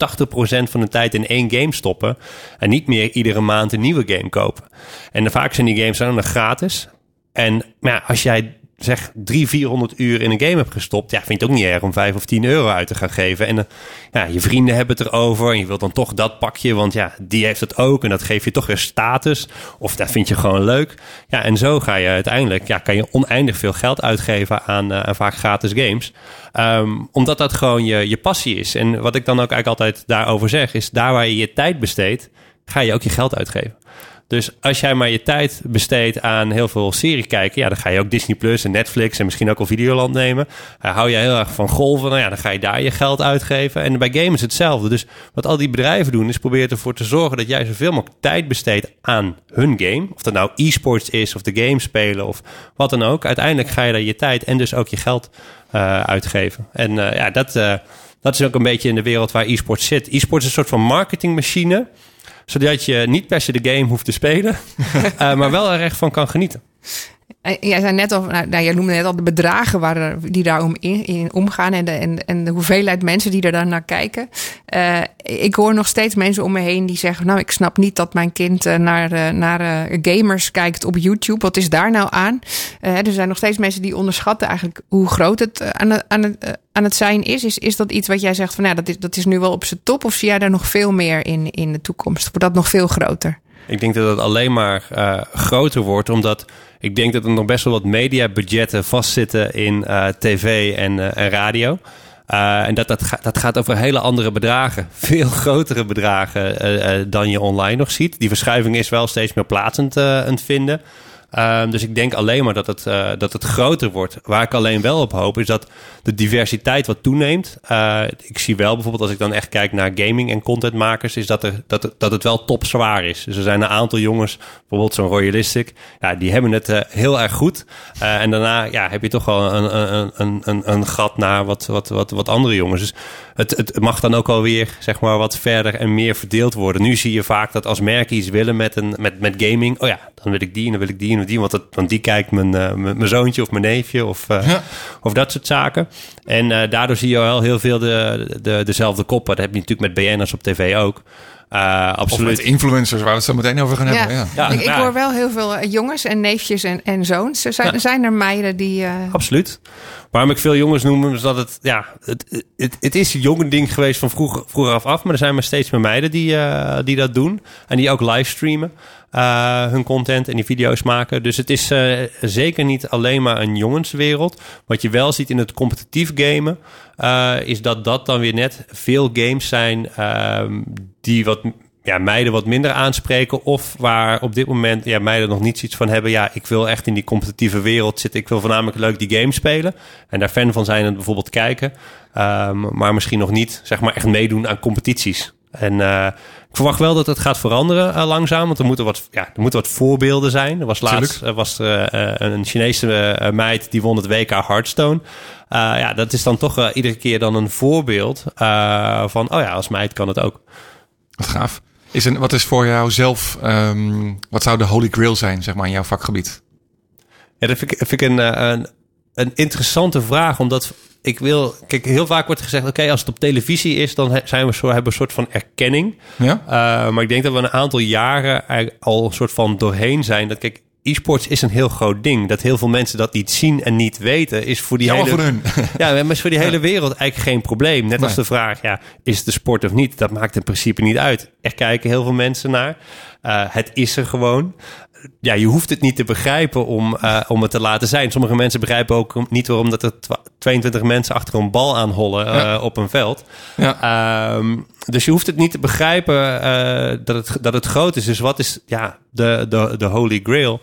van de tijd in één game stoppen. En niet meer iedere maand een nieuwe game kopen. En vaak zijn die games dan gratis. En ja, als jij zeg 300, 400 uur in een game hebt gestopt, ja, vind je het ook niet erg om 5 of 10 euro uit te gaan geven. En uh, ja, je vrienden hebben het erover en je wilt dan toch dat pakje, want ja, die heeft het ook en dat geeft je toch weer status. Of dat vind je gewoon leuk. Ja, en zo ga je uiteindelijk, ja, kan je oneindig veel geld uitgeven aan, uh, aan vaak gratis games. Um, omdat dat gewoon je, je passie is. En wat ik dan ook eigenlijk altijd daarover zeg, is daar waar je je tijd besteedt, ga je ook je geld uitgeven. Dus als jij maar je tijd besteedt aan heel veel serie kijken, ja, dan ga je ook Disney Plus en Netflix en misschien ook al Videoland nemen. Uh, hou je heel erg van golven, nou ja, dan ga je daar je geld uitgeven. En bij games hetzelfde. Dus wat al die bedrijven doen, is proberen ervoor te zorgen dat jij zoveel mogelijk tijd besteedt aan hun game. Of dat nou e-sports is, of de game spelen, of wat dan ook. Uiteindelijk ga je daar je tijd en dus ook je geld uh, uitgeven. En uh, ja, dat, dat is ook een beetje in de wereld waar e-sports zit. E-sports is een soort van marketingmachine zodat je niet per se de game hoeft te spelen, uh, maar wel er echt van kan genieten. Eh, jij zei net al, nou, nou, jij noemde net al de bedragen waar, die daar om in, omgaan en de, en, en hoeveelheid mensen die er dan naar kijken. Uh, ik hoor nog steeds mensen om me heen die zeggen: Nou, ik snap niet dat mijn kind uh, naar, naar gamers kijkt op YouTube. Wat is daar nou aan? er zijn nog steeds mensen die onderschatten eigenlijk hoe groot het aan, het, aan, aan het zijn is. is. Is dat iets wat jij zegt van nou, dat, is, dat is nu wel op zijn top? Of zie jij daar nog veel meer in in de toekomst? Wordt dat nog veel groter? Ik denk dat het alleen maar uh, groter wordt, omdat ik denk dat er nog best wel wat mediabudgetten vastzitten in uh, tv en, uh, en radio. En dat, dat, ga, dat gaat over hele andere bedragen. Veel grotere bedragen dan je online nog ziet. Die verschuiving is wel steeds meer plaatsend aan vinden. Um, dus ik denk alleen maar dat het, uh, dat het groter wordt. Waar ik alleen wel op hoop, is dat de diversiteit wat toeneemt. Uh, ik zie wel bijvoorbeeld, als ik dan echt kijk naar gaming en contentmakers, is dat, er, dat, dat het wel topzwaar is. Dus er zijn een aantal jongens, bijvoorbeeld zo'n Royalistic, ja, die hebben het uh, heel erg goed. en daarna ja, heb je toch wel een, een, een, een, een gat naar wat, wat, wat, wat andere jongens. Dus het, het mag dan ook alweer zeg maar, wat verder en meer verdeeld worden. Nu zie je vaak dat als merken iets willen met, een, met, met gaming, oh ja, dan wil ik die en dan wil ik die die, want, het, want die kijkt mijn, uh, mijn zoontje of mijn neefje of, uh, ja. of dat soort zaken. En uh, daardoor zie je wel heel veel de, de, dezelfde koppen. Dat heb je natuurlijk met BN'ers op tv ook. Uh, absoluut. Of met influencers, waar we het zo meteen over gaan ja. hebben. Ja. ja. Ik, ik, hoor wel heel veel jongens en neefjes en, en zoons. Er zijn, ja. zijn er meiden die... Uh... Absoluut. Waarom ik veel jongens noem, is dat het... Ja, het, het, het is een jongen ding geweest van vroeger, vroeger af af. Maar er zijn maar steeds meer meiden die, uh, die dat doen. En die ook livestreamen. Uh, hun content en die video's maken. Dus het is uh, zeker niet alleen maar een jongenswereld. Wat je wel ziet in het competitief gamen, uh, is dat dat dan weer net veel games zijn die wat ja, meiden wat minder aanspreken. Of waar op dit moment ja, meiden nog niet zoiets van hebben. Ja, ik wil echt in die competitieve wereld zitten. Ik wil voornamelijk leuk die game spelen. En daar fan van zijn en bijvoorbeeld kijken. Um, maar misschien nog niet zeg maar echt meedoen aan competities. En eh, ik verwacht wel dat het gaat veranderen eh, langzaam. Want er moeten, wat, ja, er moeten wat voorbeelden zijn. Er was laatst er was, eh, eh, een Chinese meid die won het WK Hearthstone. Eh, ja, dat is dan toch iedere keer dan een voorbeeld van... oh ja, als meid kan het ook. Wat gaaf. Is een, wat is voor jou zelf, ehm, wat zou de holy grail zijn, zeg maar, in jouw vakgebied? Ja, dat vind ik, vind ik een, een, een interessante vraag. Omdat ik wil... Kijk, heel vaak wordt gezegd... oké, als het op televisie is... dan zijn we zo, hebben we een soort van erkenning. Ja? Uh, maar ik denk dat we een aantal jaren al een soort van doorheen zijn. Dat kijk, e-sports is een heel groot ding. Dat heel veel mensen dat niet zien en niet weten, is voor die hele... voor hun. Ja, maar is voor die hele wereld eigenlijk geen probleem. Net als de vraag, ja, is het een sport of niet? Dat maakt in principe niet uit. Er kijken heel veel mensen naar. Uh, het is er gewoon. Ja, je hoeft het niet te begrijpen om, uh, om het te laten zijn. Sommige mensen begrijpen ook niet waarom dat er twa- 22 mensen achter een bal aanhollen uh, Ja. op een veld. Ja. Um, dus je hoeft het niet te begrijpen uh, dat, het, dat het groot is. Dus wat is ja, de, de, de holy grail?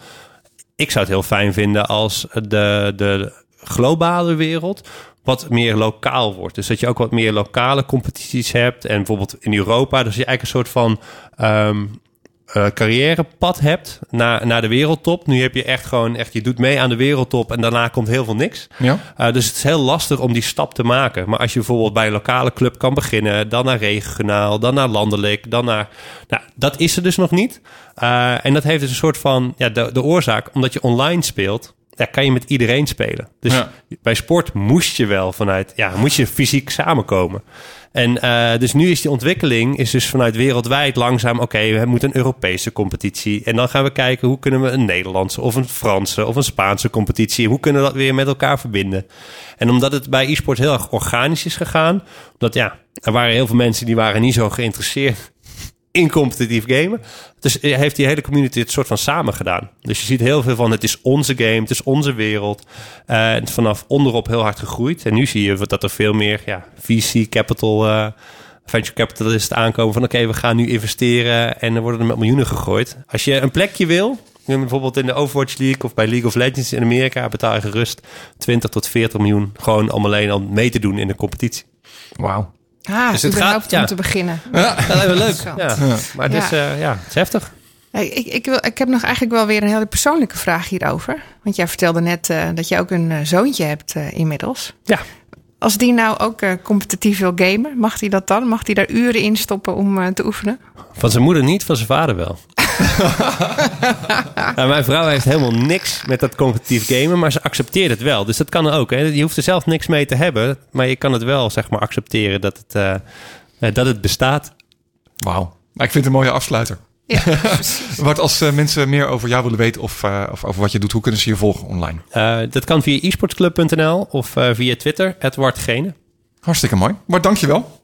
Ik zou het heel fijn vinden als de, de globale wereld wat meer lokaal wordt. Dus dat je ook wat meer lokale competities hebt. En bijvoorbeeld in Europa, dus je eigenlijk een soort van um, uh, carrièrepad hebt naar, naar de wereldtop. Nu heb je echt gewoon echt, je doet mee aan de wereldtop en daarna komt heel veel niks. Ja. Uh, dus het is heel lastig om die stap te maken. Maar als je bijvoorbeeld bij een lokale club kan beginnen, dan naar regionaal, dan naar landelijk, dan naar. Nou, dat is er dus nog niet. Uh, en dat heeft dus een soort van ja, de, de oorzaak, omdat je online speelt. Ja, kan je met iedereen spelen. Dus Ja. bij sport moest je wel vanuit, ja, moest je fysiek samenkomen. En uh, dus nu is die ontwikkeling is dus vanuit wereldwijd langzaam... oké, okay, we moeten een Europese competitie. En dan gaan we kijken hoe kunnen we een Nederlandse... of een Franse of een Spaanse competitie... hoe kunnen we dat weer met elkaar verbinden. En omdat het bij e-sport heel erg organisch is gegaan... omdat ja, er waren heel veel mensen die waren niet zo geïnteresseerd in competitief gamen. Dus heeft die hele community het soort van samen gedaan. Dus je ziet heel veel van het is onze game, het is onze wereld. Is vanaf onderop heel hard gegroeid. En nu zie je dat er veel meer ja, VC capital, uh, venture capitalist aankomen van oké, we gaan nu investeren en er worden er met miljoenen gegooid. Als je een plekje wil, bijvoorbeeld in de Overwatch League of bij League of Legends in Amerika, betaal je gerust 20 tot 40 miljoen gewoon om alleen al mee te doen in de competitie. Wauw. Ah, dus het gaat ja. om te beginnen. Ja, dat is wel leuk. Ja. Maar het, ja. Is, uh, ja, het is heftig. Ik, ik, wil, ik heb nog eigenlijk wel weer een hele persoonlijke vraag hierover. Want jij vertelde net uh, dat je ook een uh, zoontje hebt uh, inmiddels. Ja. Als die nou ook competitief wil gamen, mag hij dat dan? Mag hij daar uren in stoppen om te oefenen? Van zijn moeder niet, van zijn vader wel. nou, mijn vrouw heeft helemaal niks met dat competitief gamen, maar ze accepteert het wel. Dus dat kan ook. Hè. Je hoeft er zelf niks mee te hebben, maar je kan het wel zeg maar accepteren dat het, uh, dat het bestaat. Wauw. Maar ik vind het een mooie afsluiter. Ja, wat als uh, mensen meer over jou willen weten of, uh, of, over wat je doet, hoe kunnen ze je volgen online? Uh, dat kan via esportsclub.nl of via Twitter, het Wartgene. Hartstikke mooi. Maar dankjewel.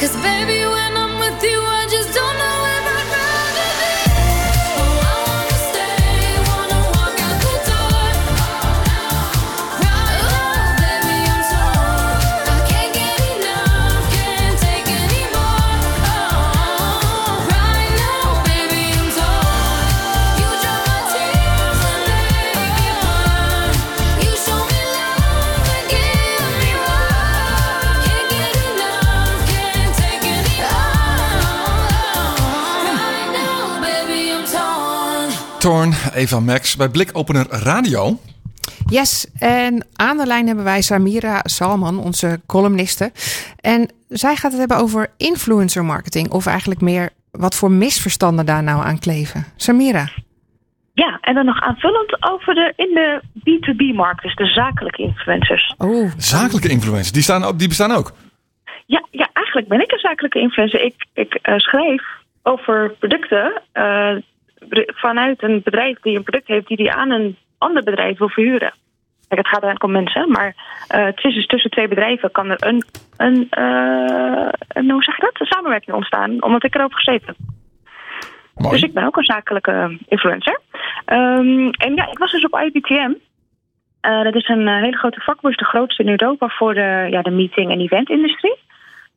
Cause baby, torn. Eva Max bij Blikopener Radio. Yes, en aan de lijn hebben wij Samira Salman, onze columniste. En zij gaat het hebben over influencer marketing. Of eigenlijk meer wat voor misverstanden daar nou aan kleven. Samira. Ja, en dan nog aanvullend over de in de B2B-markt, dus de zakelijke influencers. Oh, Zakelijke influencers, die, staan ook, die bestaan ook. Ja, ja eigenlijk ben ik een zakelijke influencer. Ik, ik eh, schrijf over producten eh, vanuit een bedrijf die een product heeft die die aan een ander bedrijf wil verhuren. Kijk, het gaat eigenlijk om mensen, maar het is dus tussen twee bedrijven kan er een, een, eh, een hoe zeg je dat, een samenwerking ontstaan, omdat ik erover geschreven heb. Mooi. Dus ik ben ook een zakelijke influencer. Ehm, en ja, ik was dus op IBTM. Eh, dat is een hele grote vakbeurs, de grootste in Europa voor de, ja, de meeting- en eventindustrie.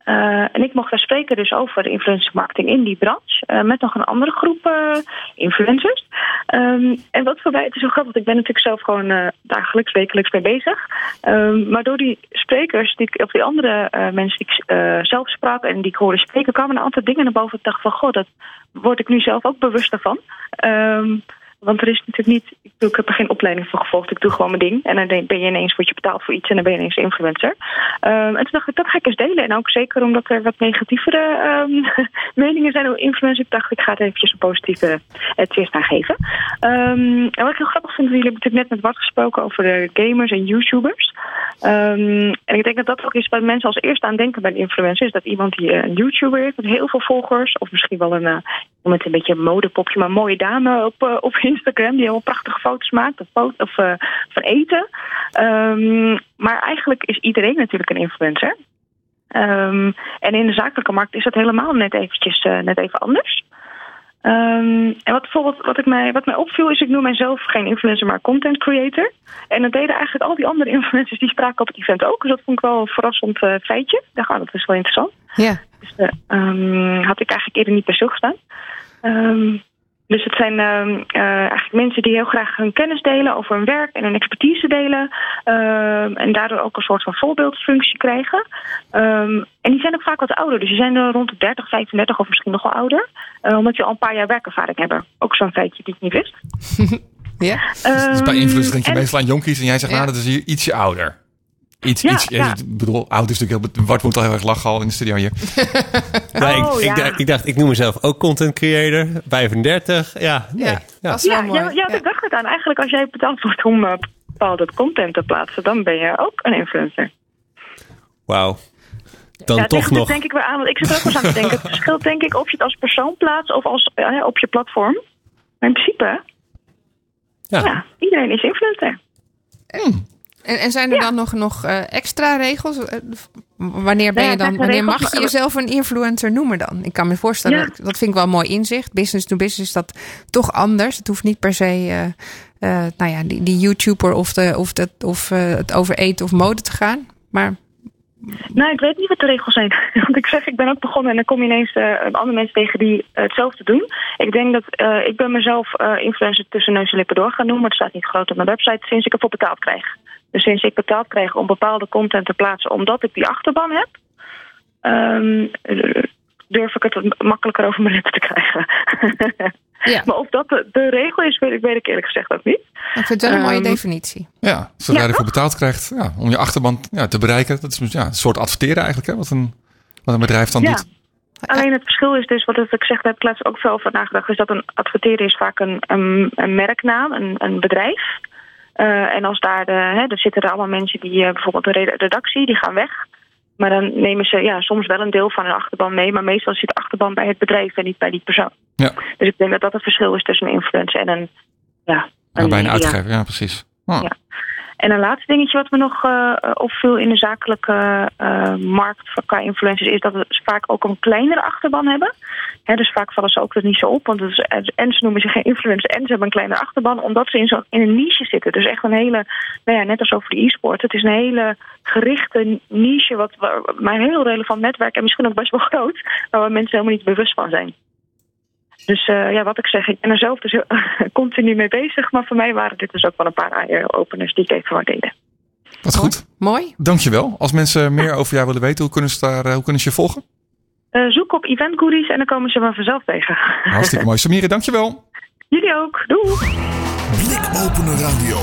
Eh, en ik mocht daar spreken dus over influencer marketing in die branche. eh, met nog een andere groep eh, influencers. Ehm, en wat voor mij, het is zo grappig, ik ben natuurlijk zelf gewoon dagelijks, wekelijks mee bezig. Ehm, maar door die sprekers, die, of die andere mensen die ik zelf sprak en die ik hoorde spreken, kwamen een aantal dingen naar boven. Ik dacht van, god, dat word ik nu zelf ook bewuster van. Ehm, want er is natuurlijk niet, ik, ik heb er geen opleiding voor gevolgd. Ik doe gewoon mijn ding. En dan ben je ineens, word je betaald voor iets en dan ben je ineens influencer. Ehm, en toen dacht ik, dat ga ik eens delen. En ook zeker omdat er wat negatievere ehm, meningen zijn over influencers. Ik dacht, ik ga het eventjes een positieve twist aan geven. Ehm, en wat ik heel grappig vind, jullie hebben natuurlijk net met Bart gesproken over de gamers en YouTubers. En ik denk dat dat ook is waar mensen als eerste aan denken bij een influencer. Is dat iemand die eh, een YouTuber heeft met heel veel volgers. Of misschien wel een, met een beetje een modepopje, maar mooie dame op, eh, op Instagram. Die heel prachtige foto's maakt of, of eh, van eten. Ehm, maar eigenlijk is iedereen natuurlijk een influencer. Ehm, en in de zakelijke markt is dat helemaal net eventjes eh, net even anders. Ehm, en wat bijvoorbeeld wat, ik mij, wat mij opviel is, ik noem mijzelf geen influencer, maar content creator. En dat deden eigenlijk al die andere influencers die spraken op het event ook. Dus dat vond ik wel een verrassend eh, feitje. Ik dacht, ah, dat is wel interessant. ja. Dus ehm, had ik eigenlijk eerder niet bij stilgestaan. Ehm dus het zijn ehm, eh, eigenlijk mensen die heel graag hun kennis delen over hun werk en hun expertise delen. Ehm, en daardoor ook een soort van voorbeeldfunctie krijgen. Ehm, en die zijn ook vaak wat ouder. Dus die zijn dan rond de 30, 35 of misschien nog wel ouder. Eh, omdat die al een paar jaar werkervaring hebben. Ook zo'n feitje die ik niet wist. Ja. Dus bij influencers denk je en- meestal aan jonkies en jij zegt, Ja. nou, dat is hier ietsje ouder. Iets, Ja, iets, ja. Ik bedoel, oud is natuurlijk heel... Bart moet al heel erg lachen al in de studio hier. Nee, ik, Oh, ik, ja. dacht, ik dacht, ik noem mezelf ook content creator. 35, ja. Nee, Ja, ja. dat is wel Ja, mooi. ja, ja, ik dacht het aan. Eigenlijk als jij betaald wordt om eh, bepaalde content te plaatsen, dan ben je ook een influencer. Wauw. Dan ja, toch nog. Denk ik weer aan, want ik zit er ook wel eens aan te denken. Het verschilt denk ik of je het als persoon plaatst of als, eh, op je platform. Maar in principe, Ja. ja, iedereen is influencer. En, en zijn er dan nog, nog eh, extra regels? Eh, Wanneer, ben je dan, wanneer mag je jezelf een influencer noemen dan? Ik kan me voorstellen, Ja. dat, vind ik wel een mooi inzicht. Business to business is dat toch anders. Het hoeft niet per se, eh, nou ja, die, die YouTuber of, de, of, dat, of het over eten of mode te gaan. Maar Nou, ik weet niet wat de regels zijn. Want ik zeg, ik ben ook begonnen en dan kom je ineens andere mensen tegen die hetzelfde doen. Ik denk dat ik ben mezelf influencer tussen neus en lippen door gaan doen, maar het staat niet groot op mijn website sinds ik ervoor betaald krijg. Dus sinds ik betaald krijg om bepaalde content te plaatsen, omdat ik die achterban heb, ehm, durf ik het makkelijker over mijn lippen te krijgen. ja, maar of dat de, de regel is, weet ik, weet ik eerlijk gezegd ook niet. ik vind het wel een mooie Ehm, definitie. Ja, zodra Ja, je ervoor toch? betaald krijgt ja, om je achterban ja, te bereiken. Dat is ja, een soort adverteren eigenlijk, hè, wat, een, wat een bedrijf dan Ja. doet. Alleen het verschil is dus, wat ik zeg, daar heb ik laatst ook veel over nagedacht, is dat een adverteren is vaak een, een, een merknaam, een, een bedrijf. Eh, en als daar, de, hè, er zitten er allemaal mensen die eh, bijvoorbeeld de reda- redactie, die gaan weg. Maar dan nemen ze ja, soms wel een deel van hun achterban mee, maar meestal zit de achterban bij het bedrijf en niet bij die persoon. Ja. Dus ik denk dat dat het verschil is tussen een influencer en een, ja, Ja, bij een uitgever, ja, precies. Oh. Ja. En een laatste dingetje wat me nog eh, opviel in de zakelijke eh, markt qua influencers is dat ze vaak ook een kleinere achterban hebben. Hè, dus vaak vallen ze ook er niet zo op, want en ze noemen zich geen influencer en ze hebben een kleinere achterban, omdat ze in, in een niche zitten. Dus echt een hele, nou ja, net als over de e-sport, het is een hele gerichte niche, wat maar een heel relevant netwerk en misschien ook best wel groot, waar mensen helemaal niet bewust van zijn. Dus eh, ja, wat ik zeg, ik ben er zelf dus heel- continu mee bezig. Maar voor mij waren dit dus ook wel een paar eye-openers die ik even waardeerde. Wat goed. Mooi. Dankjewel. Als mensen meer over jou willen weten, hoe kunnen ze, daar, eh, hoe kunnen ze je volgen? Eh, zoek op Event Goodies en dan komen ze me vanzelf tegen. Hartstikke mooi. Samira, dankjewel. Jullie ook. Doei! Blikopener Radio.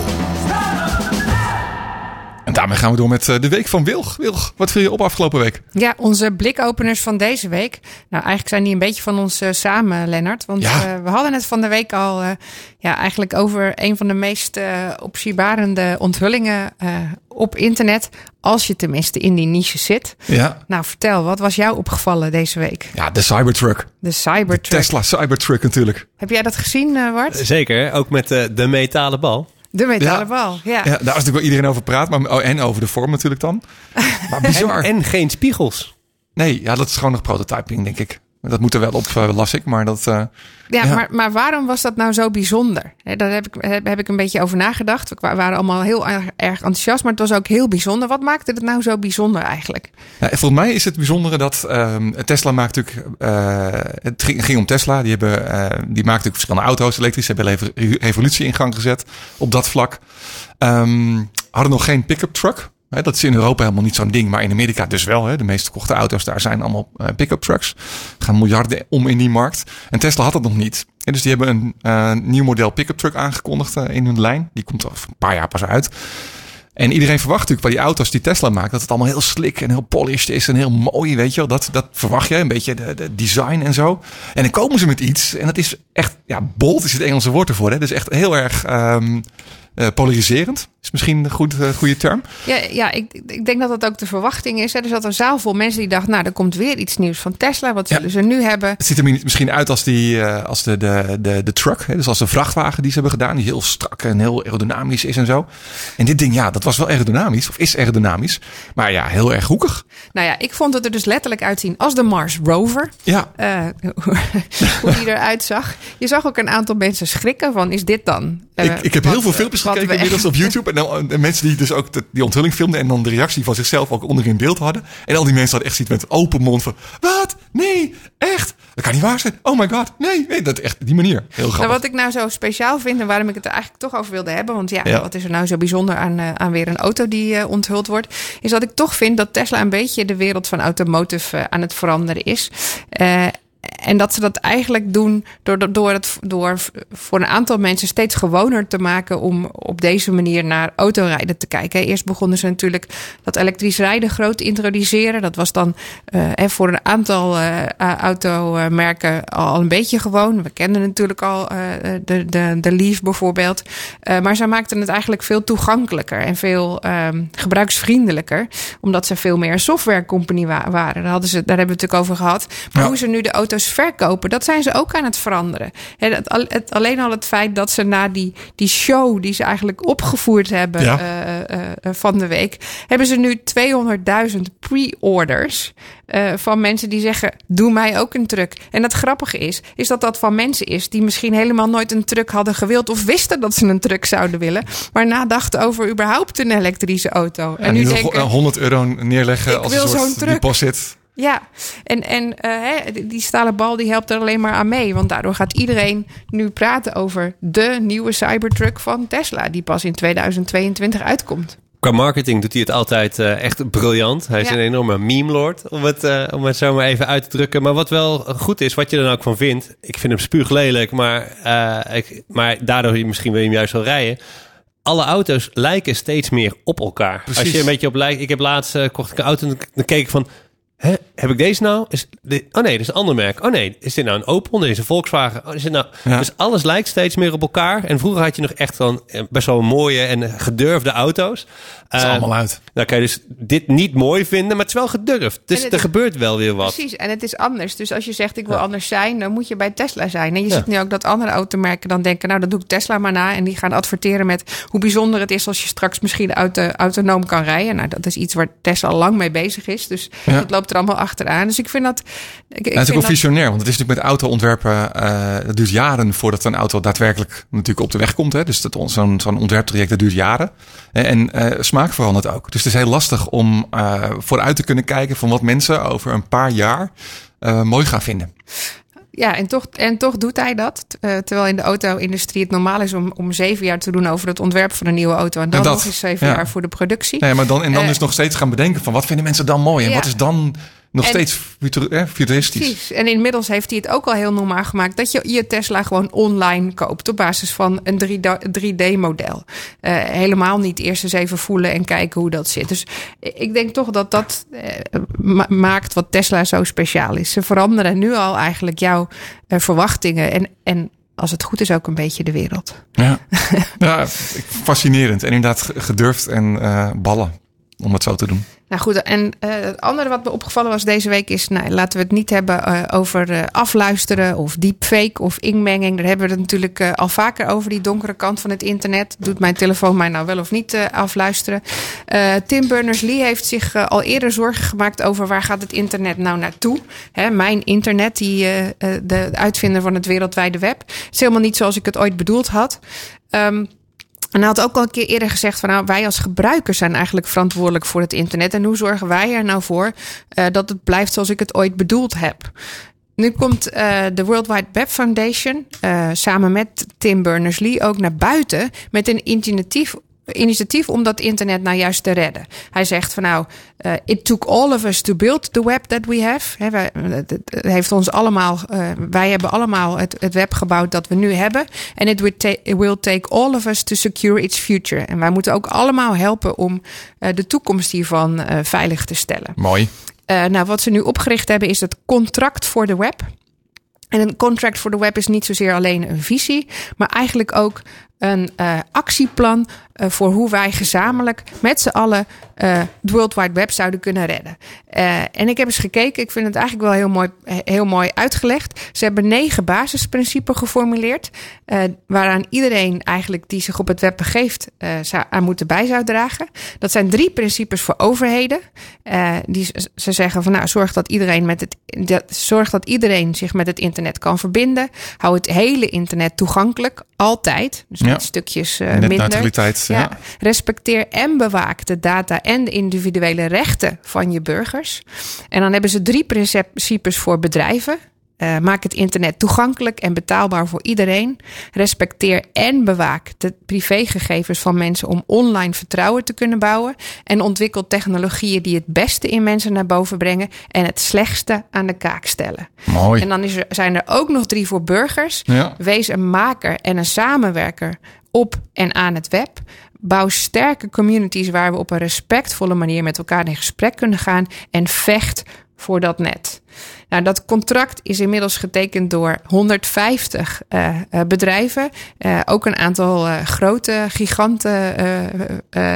En daarmee gaan we door met eh, de week van Wilg. Wilg, wat viel je op afgelopen week? Ja, onze blikopeners van deze week. Nou, eigenlijk zijn die een beetje van ons eh, samen, Lennart. Want Ja. eh, we hadden het van de week al eh, ja, eigenlijk over een van de meest eh opzienbarende onthullingen eh, op internet. Als je tenminste in die niche zit. Ja, Nou, vertel, wat was jou opgevallen deze week? ja de Cybertruck. De Cybertruck. Tesla Cybertruck natuurlijk. Heb jij dat gezien, eh Bart? Zeker, ook met eh, de metalen bal. De metalen Ja. bal, ja. Ja, daar is natuurlijk wel iedereen over praat. Maar, oh, en over de vorm natuurlijk dan. Maar bizar. En, en geen spiegels. Nee, ja, dat is gewoon nog prototyping, denk ik. Dat moet er wel op, eh, las ik. Maar dat... eh, Ja, Ja. Maar, maar waarom was dat nou zo bijzonder? Daar heb ik, heb, heb ik een beetje over nagedacht. We wa- waren allemaal heel erg, erg enthousiast, maar het was ook heel bijzonder. Wat maakte het nou zo bijzonder eigenlijk? Ja, volgens mij is het bijzondere dat ehm, Tesla maakt natuurlijk. eh, het ging, ging om Tesla. Die, hebben, die maakt natuurlijk verschillende auto's elektrisch. Ze hebben een revo- revolutie in gang gezet op dat vlak. Ehm, hadden nog geen pick-up truck. Dat is in Europa helemaal niet zo'n ding, maar in Amerika dus wel. De meest verkochte auto's daar zijn allemaal eh, pick-up trucks. Er gaan miljarden om in die markt. En Tesla had dat nog niet. En dus die hebben een eh, nieuw model pick-up truck aangekondigd eh, in hun lijn. Die komt over een paar jaar pas uit. En iedereen verwacht natuurlijk bij die auto's die Tesla maakt... dat het allemaal heel slick en heel polished is en heel mooi, weet je wel. Dat, dat verwacht je, een beetje de, de design en zo. En dan komen ze met iets en dat is echt... Ja, bold is het Engelse woord ervoor, hè. Dus echt heel erg ehm, eh, polariserend. Is misschien een goed, eh, goede term. Ja, ja ik, ik denk dat dat ook de verwachting is. Hè. Er zat een zaal vol mensen die dachten, nou, er komt weer iets nieuws van Tesla. Wat Ja. zullen ze nu hebben? Het ziet er misschien uit als, die, eh, als de, de, de, de truck. Hè? Dus als de vrachtwagen die ze hebben gedaan. Die heel strak en heel aerodynamisch is en zo. En dit ding, ja, dat was wel aerodynamisch. Of is aerodynamisch. Maar ja, heel erg hoekig. Nou ja, ik vond het er dus letterlijk uitzien als de Mars Rover. Ja, Eh, hoe die eruit zag. Je zag ook een aantal mensen schrikken van, is dit dan? ik, ik heb heel veel filmpjes gekeken inmiddels op YouTube. En, dan, en mensen die dus ook de- die onthulling filmden. En dan de reactie van zichzelf ook onder in beeld hadden. En al die mensen hadden echt zoiets met open mond van... Wat? Nee, echt? Dat kan niet waar zijn. Oh my god, nee. nee dat echt die manier. Heel Nou, grappig. wat ik nou zo speciaal vind en waarom ik het er eigenlijk toch over wilde hebben. Want ja, Ja. wat is er nou zo bijzonder aan, eh, aan weer een auto die eh, onthuld wordt? Is dat ik toch vind dat Tesla een beetje de wereld van automotive eh, aan het veranderen is. En dat ze dat eigenlijk doen door, door- het door voor een aantal mensen steeds gewoner te maken om op deze manier naar autorijden te kijken. Eerst begonnen ze natuurlijk dat elektrisch rijden groot te introduceren. Dat was dan hè, voor een aantal eh, automerken al een beetje gewoon. We kenden natuurlijk al eh, de, de, de Leaf bijvoorbeeld. Maar zij maakten het eigenlijk veel toegankelijker en veel ehm, gebruiksvriendelijker. Omdat ze veel meer een softwarecompany wa- waren. Daar, hadden ze, daar hebben we het natuurlijk over gehad. Maar Ja. hoe ze nu de auto's verkopen, dat zijn ze ook aan het veranderen. Het, al- het, alleen al het feit dat ze na die, die show die ze eigenlijk opgevoerd hebben Ja. eh, eh, eh, van de week, hebben ze nu 200.000 pre-orders. van mensen die zeggen: Doe mij ook een truck. En het grappige is, is dat dat van mensen is die misschien helemaal nooit een truck hadden gewild. of wisten dat ze een truck zouden willen. maar nadachten over überhaupt een elektrische auto. en nu denken, 100 euro neerleggen Ik als wil een zo'n soort truck. deposit. Ja, en, en eh, hè, die- stalen bal die helpt er alleen maar aan mee. Want daardoor gaat iedereen nu praten over de nieuwe Cybertruck van Tesla. Die pas in 2022 uitkomt. Qua marketing doet hij het altijd eh, echt briljant. Hij is Ja. een enorme meme lord, om het, eh, om het zo maar even uit te drukken. Maar wat wel goed is, wat je er dan ook van vindt. Ik vind hem spuuglelijk, maar, eh, ik, maar daardoor misschien wil je hem juist wel rijden. Alle auto's lijken steeds meer op elkaar. Precies. Als je een beetje op lijkt. Ik heb laatst kocht ik een auto en dan keek ik van. Hè, heb ik deze nou? Is dit, oh nee, dit is een ander merk. Oh nee, is dit nou een Opel? Nee, is een Volkswagen. Oh, is dit nou... Ja. Dus alles lijkt steeds meer op elkaar. En vroeger had je nog echt dan eh, best wel mooie en gedurfde auto's. Dat is Eh, allemaal uit. Dan kan je dus dit niet mooi vinden, maar het is wel gedurfd. Dus er is- gebeurt wel weer wat. Precies, en het is anders. Dus als je zegt ik wil anders zijn, dan moet je bij Tesla zijn. En je Ja. ziet nu ook dat andere automerken dan denken, nou dat doe ik Tesla maar na. En die gaan adverteren met hoe bijzonder het is als je straks misschien auto, autonoom kan rijden. Nou, dat is iets waar Tesla al lang mee bezig is. Dus Ja. het loopt er allemaal achteraan. Dus ik vind dat... Ik, ik is vind ook dat- visionair, want het is natuurlijk met autoontwerpen. eh het duurt jaren voordat een auto daadwerkelijk natuurlijk op de weg komt. Hè. Dus dat- zo'n zo'n ontwerptraject dat duurt jaren. En, en eh, smaak verandert ook. Dus het is heel lastig om eh, vooruit te kunnen kijken van wat mensen over een paar jaar eh, mooi gaan vinden. Ja, en toch, en toch doet hij dat. Eh, terwijl in de auto-industrie het normaal is om, om zeven jaar te doen over het ontwerp van een nieuwe auto. En dan En dat, nog eens zeven ja. jaar voor de productie. Nee, maar dan, en dan dus nog steeds gaan bedenken van wat vinden mensen dan mooi en Ja. wat is dan nog En- steeds futur- futuristisch. Precies. En inmiddels heeft hij het ook al heel normaal gemaakt dat je je Tesla gewoon online koopt op basis van een 3D-model. Eh, helemaal niet eerst eens even voelen en kijken hoe dat zit. Dus ik denk toch dat dat eh, ma- maakt wat Tesla zo speciaal is. Ze veranderen nu al eigenlijk jouw eh, verwachtingen en, en als het goed is ook een beetje de wereld. Ja, ja fascinerend. En inderdaad ge- gedurfd en ballen om het zo te doen. Nou goed, en eh, het andere wat me opgevallen was deze week is, nou, laten we het niet hebben eh, over eh, afluisteren of deepfake of inmenging. Daar hebben we het natuurlijk al vaker over, die donkere kant van het internet. Doet mijn telefoon mij nou wel of niet afluisteren? Tim Berners-Lee heeft zich al eerder zorgen gemaakt over waar gaat het internet nou naartoe. Hè, mijn internet, die, de uitvinder van het wereldwijde web, is helemaal niet zoals ik het ooit bedoeld had. Ehm, en hij had ook al een keer eerder gezegd van nou, wij als gebruikers zijn eigenlijk verantwoordelijk voor het internet. En hoe zorgen wij er nou voor eh, dat het blijft zoals ik het ooit bedoeld heb? Nu komt eh, de World Wide Web Foundation eh, samen met Tim Berners-Lee ook naar buiten met een initiatief initiatief om dat internet nou juist te redden. Hij zegt van nou, eh, it took all of us to build the web that we have. He, wij, het, heeft ons allemaal, eh, wij hebben allemaal het, het web gebouwd dat we nu hebben. En it will, ta- it will take all of us to secure its future. En wij moeten ook allemaal helpen om eh, de toekomst hiervan veilig te stellen. Mooi. Nou, wat ze nu opgericht hebben is het contract voor de web. En een contract voor de web is niet zozeer alleen een visie, maar eigenlijk ook een eh, actieplan eh, voor hoe wij gezamenlijk met z'n allen eh het World Wide Web zouden kunnen redden. En ik heb eens gekeken, ik vind het eigenlijk wel heel mooi, heel mooi uitgelegd. Ze hebben negen basisprincipes geformuleerd, waaraan iedereen eigenlijk die zich op het web begeeft zou, aan moeten bij zou dragen. Dat zijn drie principes voor overheden. Die, ze zeggen van nou, zorg dat iedereen met het dat, zorg dat iedereen zich met het internet kan verbinden. Hou het hele internet toegankelijk, altijd. Dus Ja. stukjes eh, minder. Ja. Respecteer en bewaak de data en de individuele rechten van je burgers. En dan hebben ze drie principes voor bedrijven. Eh, maak het internet toegankelijk en betaalbaar voor iedereen. Respecteer en bewaak de privégegevens van mensen om online vertrouwen te kunnen bouwen. En ontwikkel technologieën die het beste in mensen naar boven brengen en het slechtste aan de kaak stellen. Mooi. En dan is er, zijn er ook nog drie voor burgers. Ja. Wees een maker en een samenwerker op en aan het web. Bouw sterke communities waar we op een respectvolle manier met elkaar in gesprek kunnen gaan. En vecht voor dat net. Nou, dat contract is inmiddels getekend door 150 eh, eh, bedrijven. Eh, ook een aantal grote giganten,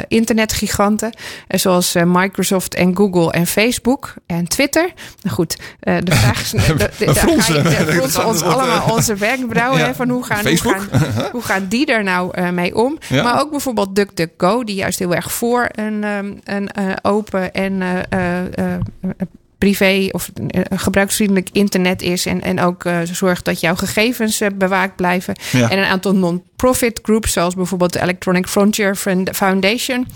internetgiganten. zoals Microsoft en Google en Facebook en Twitter. Nou goed, de vraag is... fronsen. ons allemaal onze wenkbrauwen. Ja. hè, Van hoe gaan, hoe, gaan, hoe gaan die er nou mee om? Ja. Maar ook bijvoorbeeld DuckDuckGo, die juist heel erg voor een, ehm, een eh, open en privé of eh, gebruiksvriendelijk internet is. En, en ook eh, zorgt dat jouw gegevens eh, bewaakt blijven. Ja. En een aantal non-profit groups, zoals bijvoorbeeld de Electronic Frontier Foundation.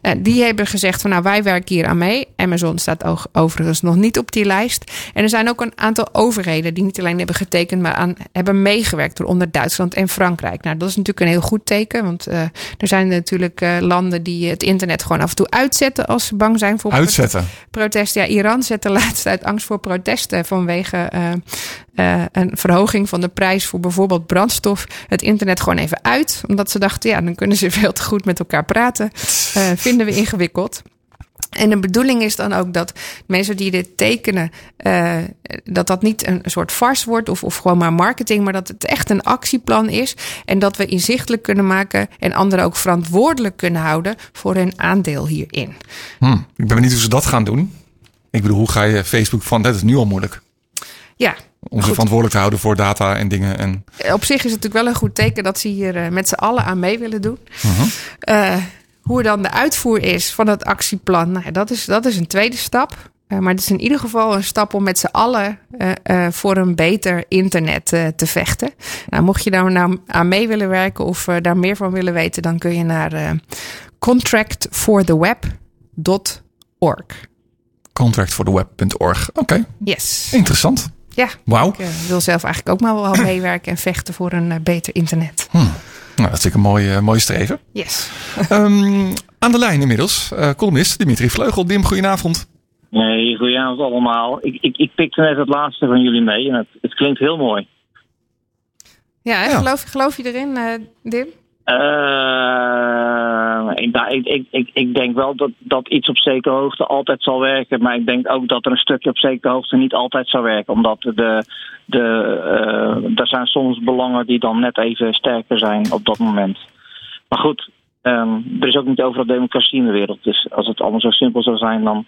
eh, die hebben gezegd van nou wij werken hier aan mee. Amazon staat ook overigens nog niet op die lijst. En er zijn ook een aantal overheden die niet alleen hebben getekend, maar aan hebben meegewerkt. Waaronder Duitsland en Frankrijk. Nou, dat is natuurlijk een heel goed teken. Want eh, er zijn natuurlijk eh, landen die het internet gewoon af en toe uitzetten als ze bang zijn voor Uitzetten. protest. Ja, Iran zette laatst uit angst voor protesten vanwege een verhoging van de prijs voor bijvoorbeeld brandstof het internet gewoon even uit. Omdat ze dachten, ja, dan kunnen ze veel te goed met elkaar praten. Eh, vinden we ingewikkeld. En de bedoeling is dan ook dat mensen die dit tekenen, eh, dat dat niet een soort farce wordt of, of gewoon maar marketing, maar dat het echt een actieplan is. En dat we inzichtelijk kunnen maken en anderen ook verantwoordelijk kunnen houden voor hun aandeel hierin. Hm, ik ben benieuwd hoe ze dat gaan doen. Ik bedoel, hoe ga je Facebook van... Dat is nu al moeilijk. Ja, Om ze verantwoordelijk te houden voor data en dingen. En, op zich is het natuurlijk wel een goed teken dat ze hier eh, met z'n allen aan mee willen doen. Eh, hoe dan de uitvoer is van het actieplan, nou, dat, is, dat is een tweede stap. Eh, maar het is in ieder geval een stap om met z'n allen voor een beter internet te vechten. Nou, mocht je daar nou aan mee willen werken of daar meer van willen weten, dan kun je naar contractfortheweb.org. contractfortheweb.org. Oké, Yes. interessant. Ja, Wauw. ik eh, wil zelf eigenlijk ook maar wel meewerken en vechten voor een eh, beter internet. Nou, dat is natuurlijk een mooie, eh, mooie streven. Yes. Ehm, aan de lijn inmiddels, eh columnist Dimitri Vleugel. Dim, goedenavond. Nee, goedenavond allemaal. Ik, ik, ik pikte net het laatste van jullie mee en het, het klinkt heel mooi. Ja? Ja. Geloof, geloof je erin, eh, Dim? Eh, ik, nou, ik, ik, ik, denk wel dat, dat iets op zekere hoogte altijd zal werken. Maar ik denk ook dat er een stukje op zekere hoogte niet altijd zal werken. Omdat de, de, eh, er zijn soms belangen die dan net even sterker zijn op dat moment. Maar goed, ehm, er is ook niet overal democratie in de wereld. Dus als het allemaal zo simpel zou zijn, dan,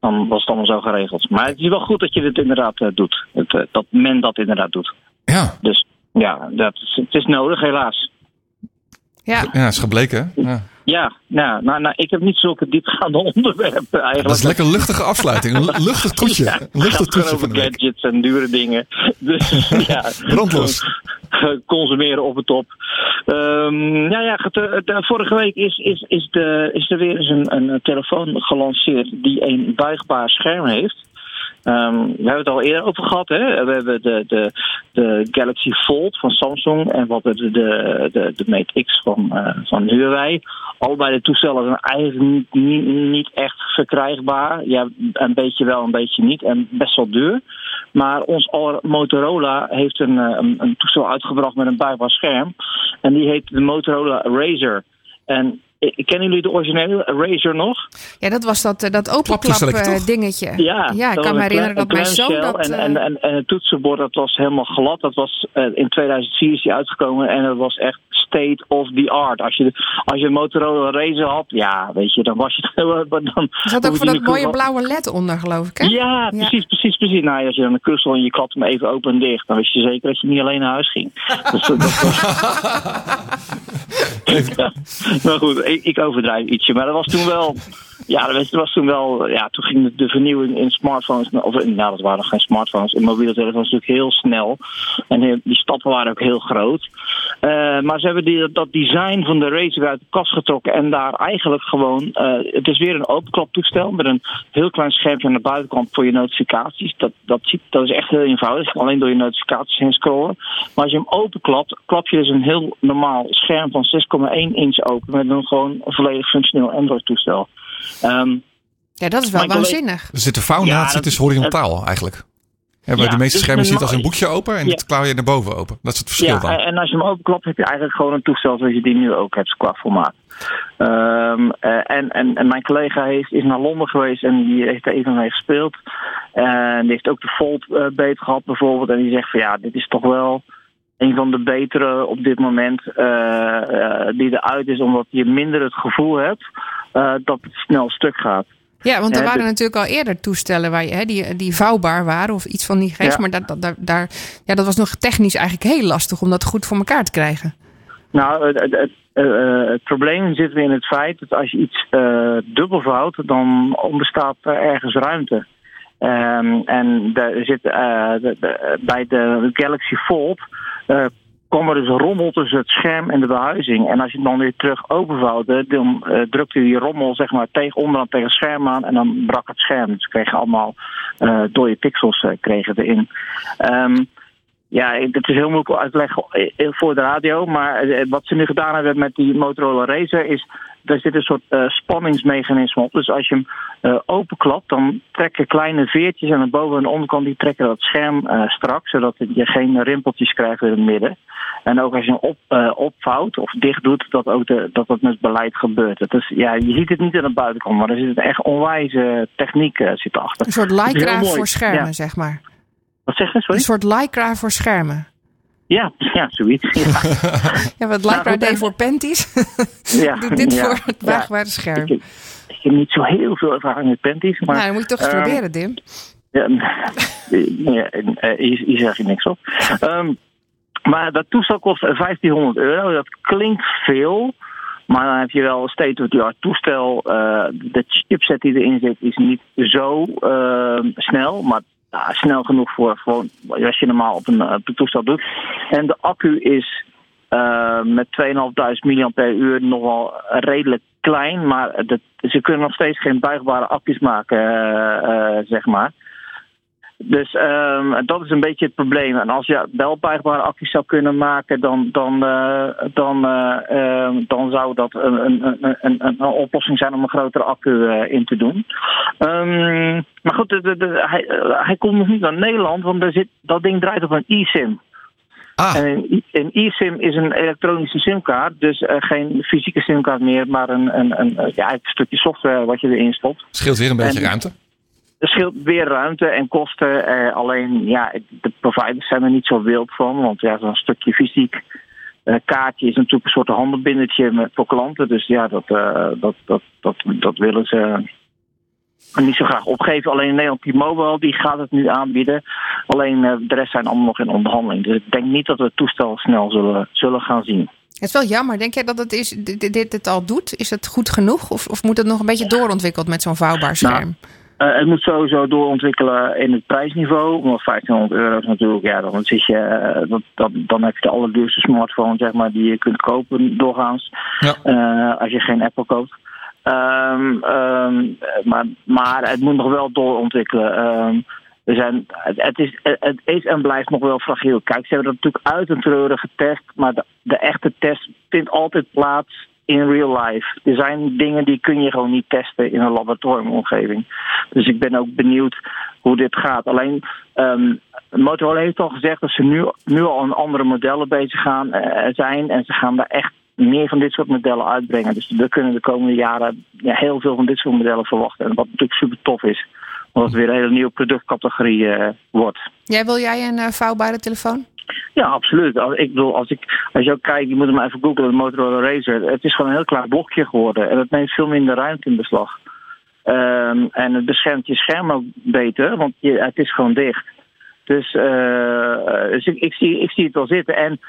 dan was het allemaal zo geregeld. Maar het is wel goed dat je dit inderdaad eh, doet. Het, dat men dat inderdaad doet. Ja, Dus ja, dat is, het is nodig helaas. Ja. ja is gebleken. hè? Ja. Ja, nou, nou, nou, ik heb niet zulke diepgaande onderwerpen eigenlijk. Dat is lekker luchtige afsluiting. Een lu- luchtig toetje. Ja, het luchtig toetje van over de week. gadgets en dure dingen. Dus ja, Brandlos. consumeren op het top. Ehm ja, eh, de- vorige week is, is, is, de, is er weer eens een, een telefoon gelanceerd die een buigbaar scherm heeft. Ehm, we hebben het al eerder over gehad. Hè? We hebben de, de, de Galaxy Fold van Samsung en wat de, de, de, Mate X van, eh, van Huawei. Allebei de toestellen zijn eigenlijk niet, niet, echt verkrijgbaar. Ja, een beetje wel, een beetje niet. En best wel duur. Maar ons Motorola heeft een, eh, een, een toestel uitgebracht met een buigbaar scherm. En die heet de Motorola Razer. En kennen jullie de originele Razer nog? ja, dat was dat, eh, dat openklap eh, dingetje. Ja, ja ik kan me herinneren dat mijn zoon klein dat... shell eh, En, en, en, en het toetsenbord dat was helemaal glad. Dat was eh, in 2004 is die uitgekomen en dat was echt state of the art. Als je, als je een Motorola Razer had, ja, weet je, dan was je dan. er zat ook van dat mooie blauwe led onder, geloof ik, hè? Ja, precies, precies, precies. Nou, als je dan een kussel en je klapt hem even open en dicht, dan wist je zeker dat je niet alleen naar huis ging. Dus, dat was... Ja, maar goed, ik, overdrijf ietsje. Maar dat was toen wel. Ja, dat was, toen wel. Ja, toen ging de, vernieuwing in smartphones. Of nou, dat waren nog geen smartphones. In mobiele telefoons natuurlijk heel snel. En die, stappen waren ook heel groot. Eh, maar ze hebben die, dat design van de Razer uit de kast getrokken. En daar eigenlijk gewoon. eh, het is weer een openklaptoestel. Met een heel klein schermpje aan de buitenkant voor je notificaties. Dat, dat, dat is echt heel eenvoudig. Alleen door je notificaties heen scrollen. Maar als je hem openklapt, klap je dus een heel normaal scherm van 6,1 inch open. Met een gewoon volledig functioneel Android-toestel. Ehm, Ja, dat is wel waanzinnig. Er zit de het dat- is horizontaal eigenlijk. Ja, bij Ja, de meeste dus schermen zit als een boekje open en Ja. het klauw je naar boven open. Dat is het verschil ja, dan. en als je hem openklapt, heb je eigenlijk gewoon een toestel zoals je die nu ook hebt qua formaat. Ehm, eh, en, en, en mijn collega heeft, is naar Londen geweest en die heeft er even mee gespeeld. En die heeft ook de Fold eh, beter gehad bijvoorbeeld. En die zegt van ja, dit is toch wel een van de betere op dit moment eh, die eruit is. Omdat je minder het gevoel hebt eh, dat het snel stuk gaat. Ja, want er waren dit- natuurlijk al eerder toestellen waar je, hè, die, die vouwbaar waren of iets van die geest. Ja. Maar dat, dat, daar, daar, ja, dat was nog technisch eigenlijk heel lastig om dat goed voor elkaar te krijgen. Nou, het, het, het, het probleem zit weer in het feit dat als je iets eh dubbelvouwt, dan ontbestaat er ergens ruimte. Ehm, en daar zit, de- de- bij de Galaxy Fold eh kwam dus rommel tussen het scherm en de behuizing. En als je het dan weer terug openvouwt, hè, dan eh, drukte die rommel zeg maar, tegen onderaan tegen het scherm aan en dan brak het scherm. Dus kregen allemaal eh dode pixels kregen erin. Ehm, ja, het is heel moeilijk uit te leggen eh, voor de radio. Maar eh, wat ze nu gedaan hebben met die Motorola Razer is... Daar zit een soort eh, spanningsmechanisme op. Dus als je hem eh, openklapt, dan trekken kleine veertjes aan de boven- en de onderkant... die trekken dat scherm eh, strak, zodat je geen rimpeltjes krijgt in het midden. En ook als je hem op, eh, opvouwt of dicht doet, dat ook de, dat dat met beleid gebeurt. Het is, ja, je ziet het niet aan de buitenkant, maar er zit een echt onwijze techniek eh, zit achter. Een soort heel lycra voor schermen, Ja. zeg maar. Wat zeg je, sorry? Een soort lycra voor schermen. Ja, ja, zoiets. Ja. Ja, wat lycra goed, deed voor panties, Ja, doet dit ja, voor het waagbare scherm. Ik, ik heb niet zo heel veel ervaring met panties, maar... nou, dan moet je toch eens ehm, proberen, Dim. Ja, eh, hier, hier zeg je niks op. Ehm, maar dat toestel kost 1500 euro. Dat klinkt veel. Maar dan heb je wel een state-of-the-art toestel. Eh, de chipset die erin zit is niet zo ehm, snel. Maar ja, snel genoeg voor gewoon als je normaal op een, eh, op toestel doet. En de accu is eh, met 2500 mAh nog wel redelijk klein. Maar ze kunnen nog steeds geen buigbare accu's maken, eh, zeg maar. Dus ehm, dat is een beetje het probleem. En als je wel buigbare accu's zou kunnen maken, dan, dan, eh, dan, eh, ehm, dan zou dat een, een, een, een, een oplossing zijn om een grotere accu eh, in te doen. Ehm, maar goed, de, de, de- hij, hij komt nog niet naar Nederland, want zit, dat ding draait op een eSIM. Ah, En een eSIM is een elektronische simkaart, dus geen fysieke simkaart meer, maar een, een, een, ja, een stukje software wat je erin stopt. scheelt weer een beetje en- ruimte. Er scheelt weer ruimte en kosten. Eh, alleen, ja, de providers zijn er niet zo wild van. Want ja, zo'n stukje fysiek eh, kaartje is natuurlijk een soort handenbindertje met, voor klanten. Dus ja, dat, eh, dat, dat, dat, dat willen ze niet zo graag opgeven. Alleen in Nederland, T-Mobile, die gaat het nu aanbieden. Alleen de rest zijn allemaal nog in onderhandeling. Dus ik denk niet dat we het toestel snel zullen, zullen gaan zien. Het is wel jammer. Denk jij dat het is, dit, dit het al doet? Is het goed genoeg? Of, of moet het nog een beetje doorontwikkeld met zo'n vouwbaar scherm? Eh, het moet sowieso doorontwikkelen in het prijsniveau. Want 1500 euro is natuurlijk, ja, dan, zit je, eh, dat, dat, dan heb je de allerduurste smartphone zeg maar, die je kunt kopen doorgaans. Ja. Eh, als je geen Apple koopt. Ehm, ehm, maar, maar het moet nog wel doorontwikkelen. Ehm, er zijn, het, is, het is en blijft nog wel fragiel. Kijk, ze hebben dat natuurlijk uit en treuren getest. Maar de, de echte test vindt altijd plaats in real life. Er zijn dingen die kun je gewoon niet testen in een laboratoriumomgeving. Dus ik ben ook benieuwd hoe dit gaat. Alleen, ehm, Motorola heeft al gezegd dat ze nu, nu al aan andere modellen bezig gaan eh, zijn. En ze gaan daar echt meer van dit soort modellen uitbrengen. Dus we kunnen de komende jaren ja, heel veel van dit soort modellen verwachten. En wat natuurlijk super tof is. Omdat het weer een hele nieuwe productcategorie eh, wordt. Jij, wil jij een eh, vouwbare telefoon? Ja, absoluut. Als, ik bedoel, als, ik, als je ook kijkt, je moet hem even googlen, de Motorola Razr. Het is gewoon een heel klein blokje geworden. En het neemt veel minder ruimte in beslag. Ehm, en het beschermt je scherm ook beter, want je, het is gewoon dicht. Dus, eh, dus ik, ik, zie, ik zie het wel zitten. En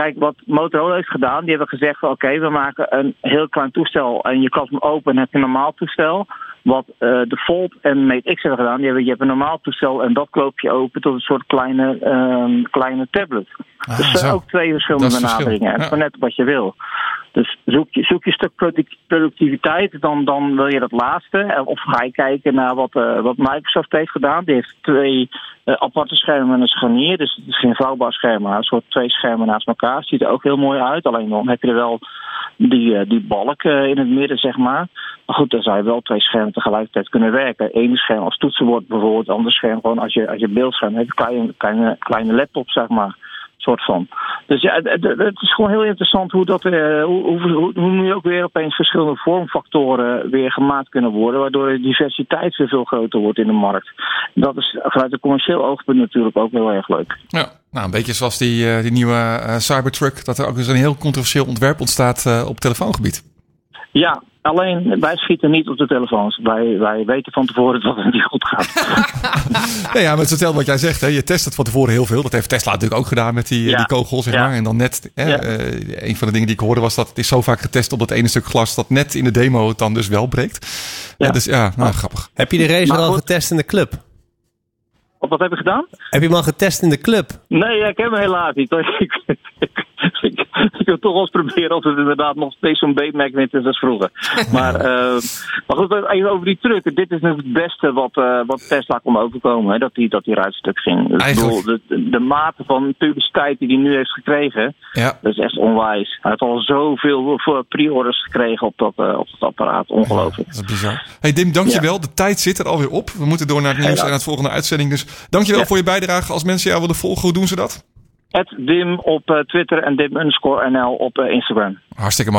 kijk, wat Motorola heeft gedaan, die hebben gezegd: oké, we maken een heel klein toestel. En je klapt hem open en heb je een normaal toestel. Wat eh, de Fold en Mate X hebben gedaan, die hebben, je hebt een normaal toestel en dat kloop je open tot een soort kleine, ehm, kleine tablet. Ah, dus er zijn ook twee verschillende benaderingen. En ja. net wat je wil. Dus zoek je, zoek je stuk product- productiviteit, dan, dan wil je dat laatste. Eh, Of ga je kijken naar wat, eh, wat Microsoft heeft gedaan. Die heeft twee eh, aparte schermen en een scharnier. Dus het is geen vouwbaar scherm, maar een soort twee schermen naast elkaar. Ziet er ook heel mooi uit. Alleen dan heb je er wel die, die balk in het midden, zeg maar. Maar goed, dan zou je wel twee schermen tegelijkertijd kunnen werken. Eén scherm als toetsenbord bijvoorbeeld, ander scherm gewoon als je, als je beeldscherm hebt. Kleine, kleine, kleine laptop, zeg maar. Soort van. Dus ja, het, is gewoon heel interessant hoe dat, eh, hoe, hoe, hoe, nu ook weer opeens verschillende vormfactoren weer gemaakt kunnen worden, waardoor de diversiteit weer veel groter wordt in de markt. Dat is vanuit een commercieel oogpunt natuurlijk ook heel erg leuk. Ja, nou, een beetje zoals die, eh, die nieuwe eh, Cybertruck. Dat er ook eens een heel controversieel ontwerp ontstaat op telefoongebied. Ja, alleen wij schieten niet op de telefoons. Wij, wij weten van tevoren dat het niet goed gaat. Nee, ja, maar het is hetzelfde wat jij zegt. Hè. Je test het van tevoren heel veel. Dat heeft Tesla natuurlijk ook gedaan met die, eh, Ja. die kogel, zeg Ja. maar. En dan net, hè, Ja. eh, een van de dingen die ik hoorde was dat het is zo vaak getest op dat ene stuk glas dat net in de demo het dan dus wel breekt. Ja. Ja. dus ja, nou, grappig. Heb je de Maar al getest in de club? Of wat heb je gedaan? Heb je hem al getest in de club? Nee, ik heb hem helaas niet. Ik, ik, ik wil toch wel eens proberen of het inderdaad nog steeds zo'n beetmagnet is als vroeger. maar, eh, maar goed, even over die truck. Dit is het beste wat, eh, wat Tesla kon overkomen. Hè, dat die, dat die ruitstuk ging. Dus ik Eigenlijk. bedoel, de, de mate van publiciteit die hij nu heeft gekregen, Ja. dat is echt onwijs. Hij heeft al zoveel voor pre-orders gekregen op dat, eh, op dat apparaat. Ongelooflijk. Dat is bizar. Hey Dim, dankjewel. De tijd zit er alweer op. We moeten door naar het nieuws en naar het volgende uitzending. Dus dankjewel voor je bijdrage. Als mensen jou willen volgen, hoe doen ze dat? Dim op eh, Twitter en Dim underscore NL op eh, Instagram. Hartstikke mooi.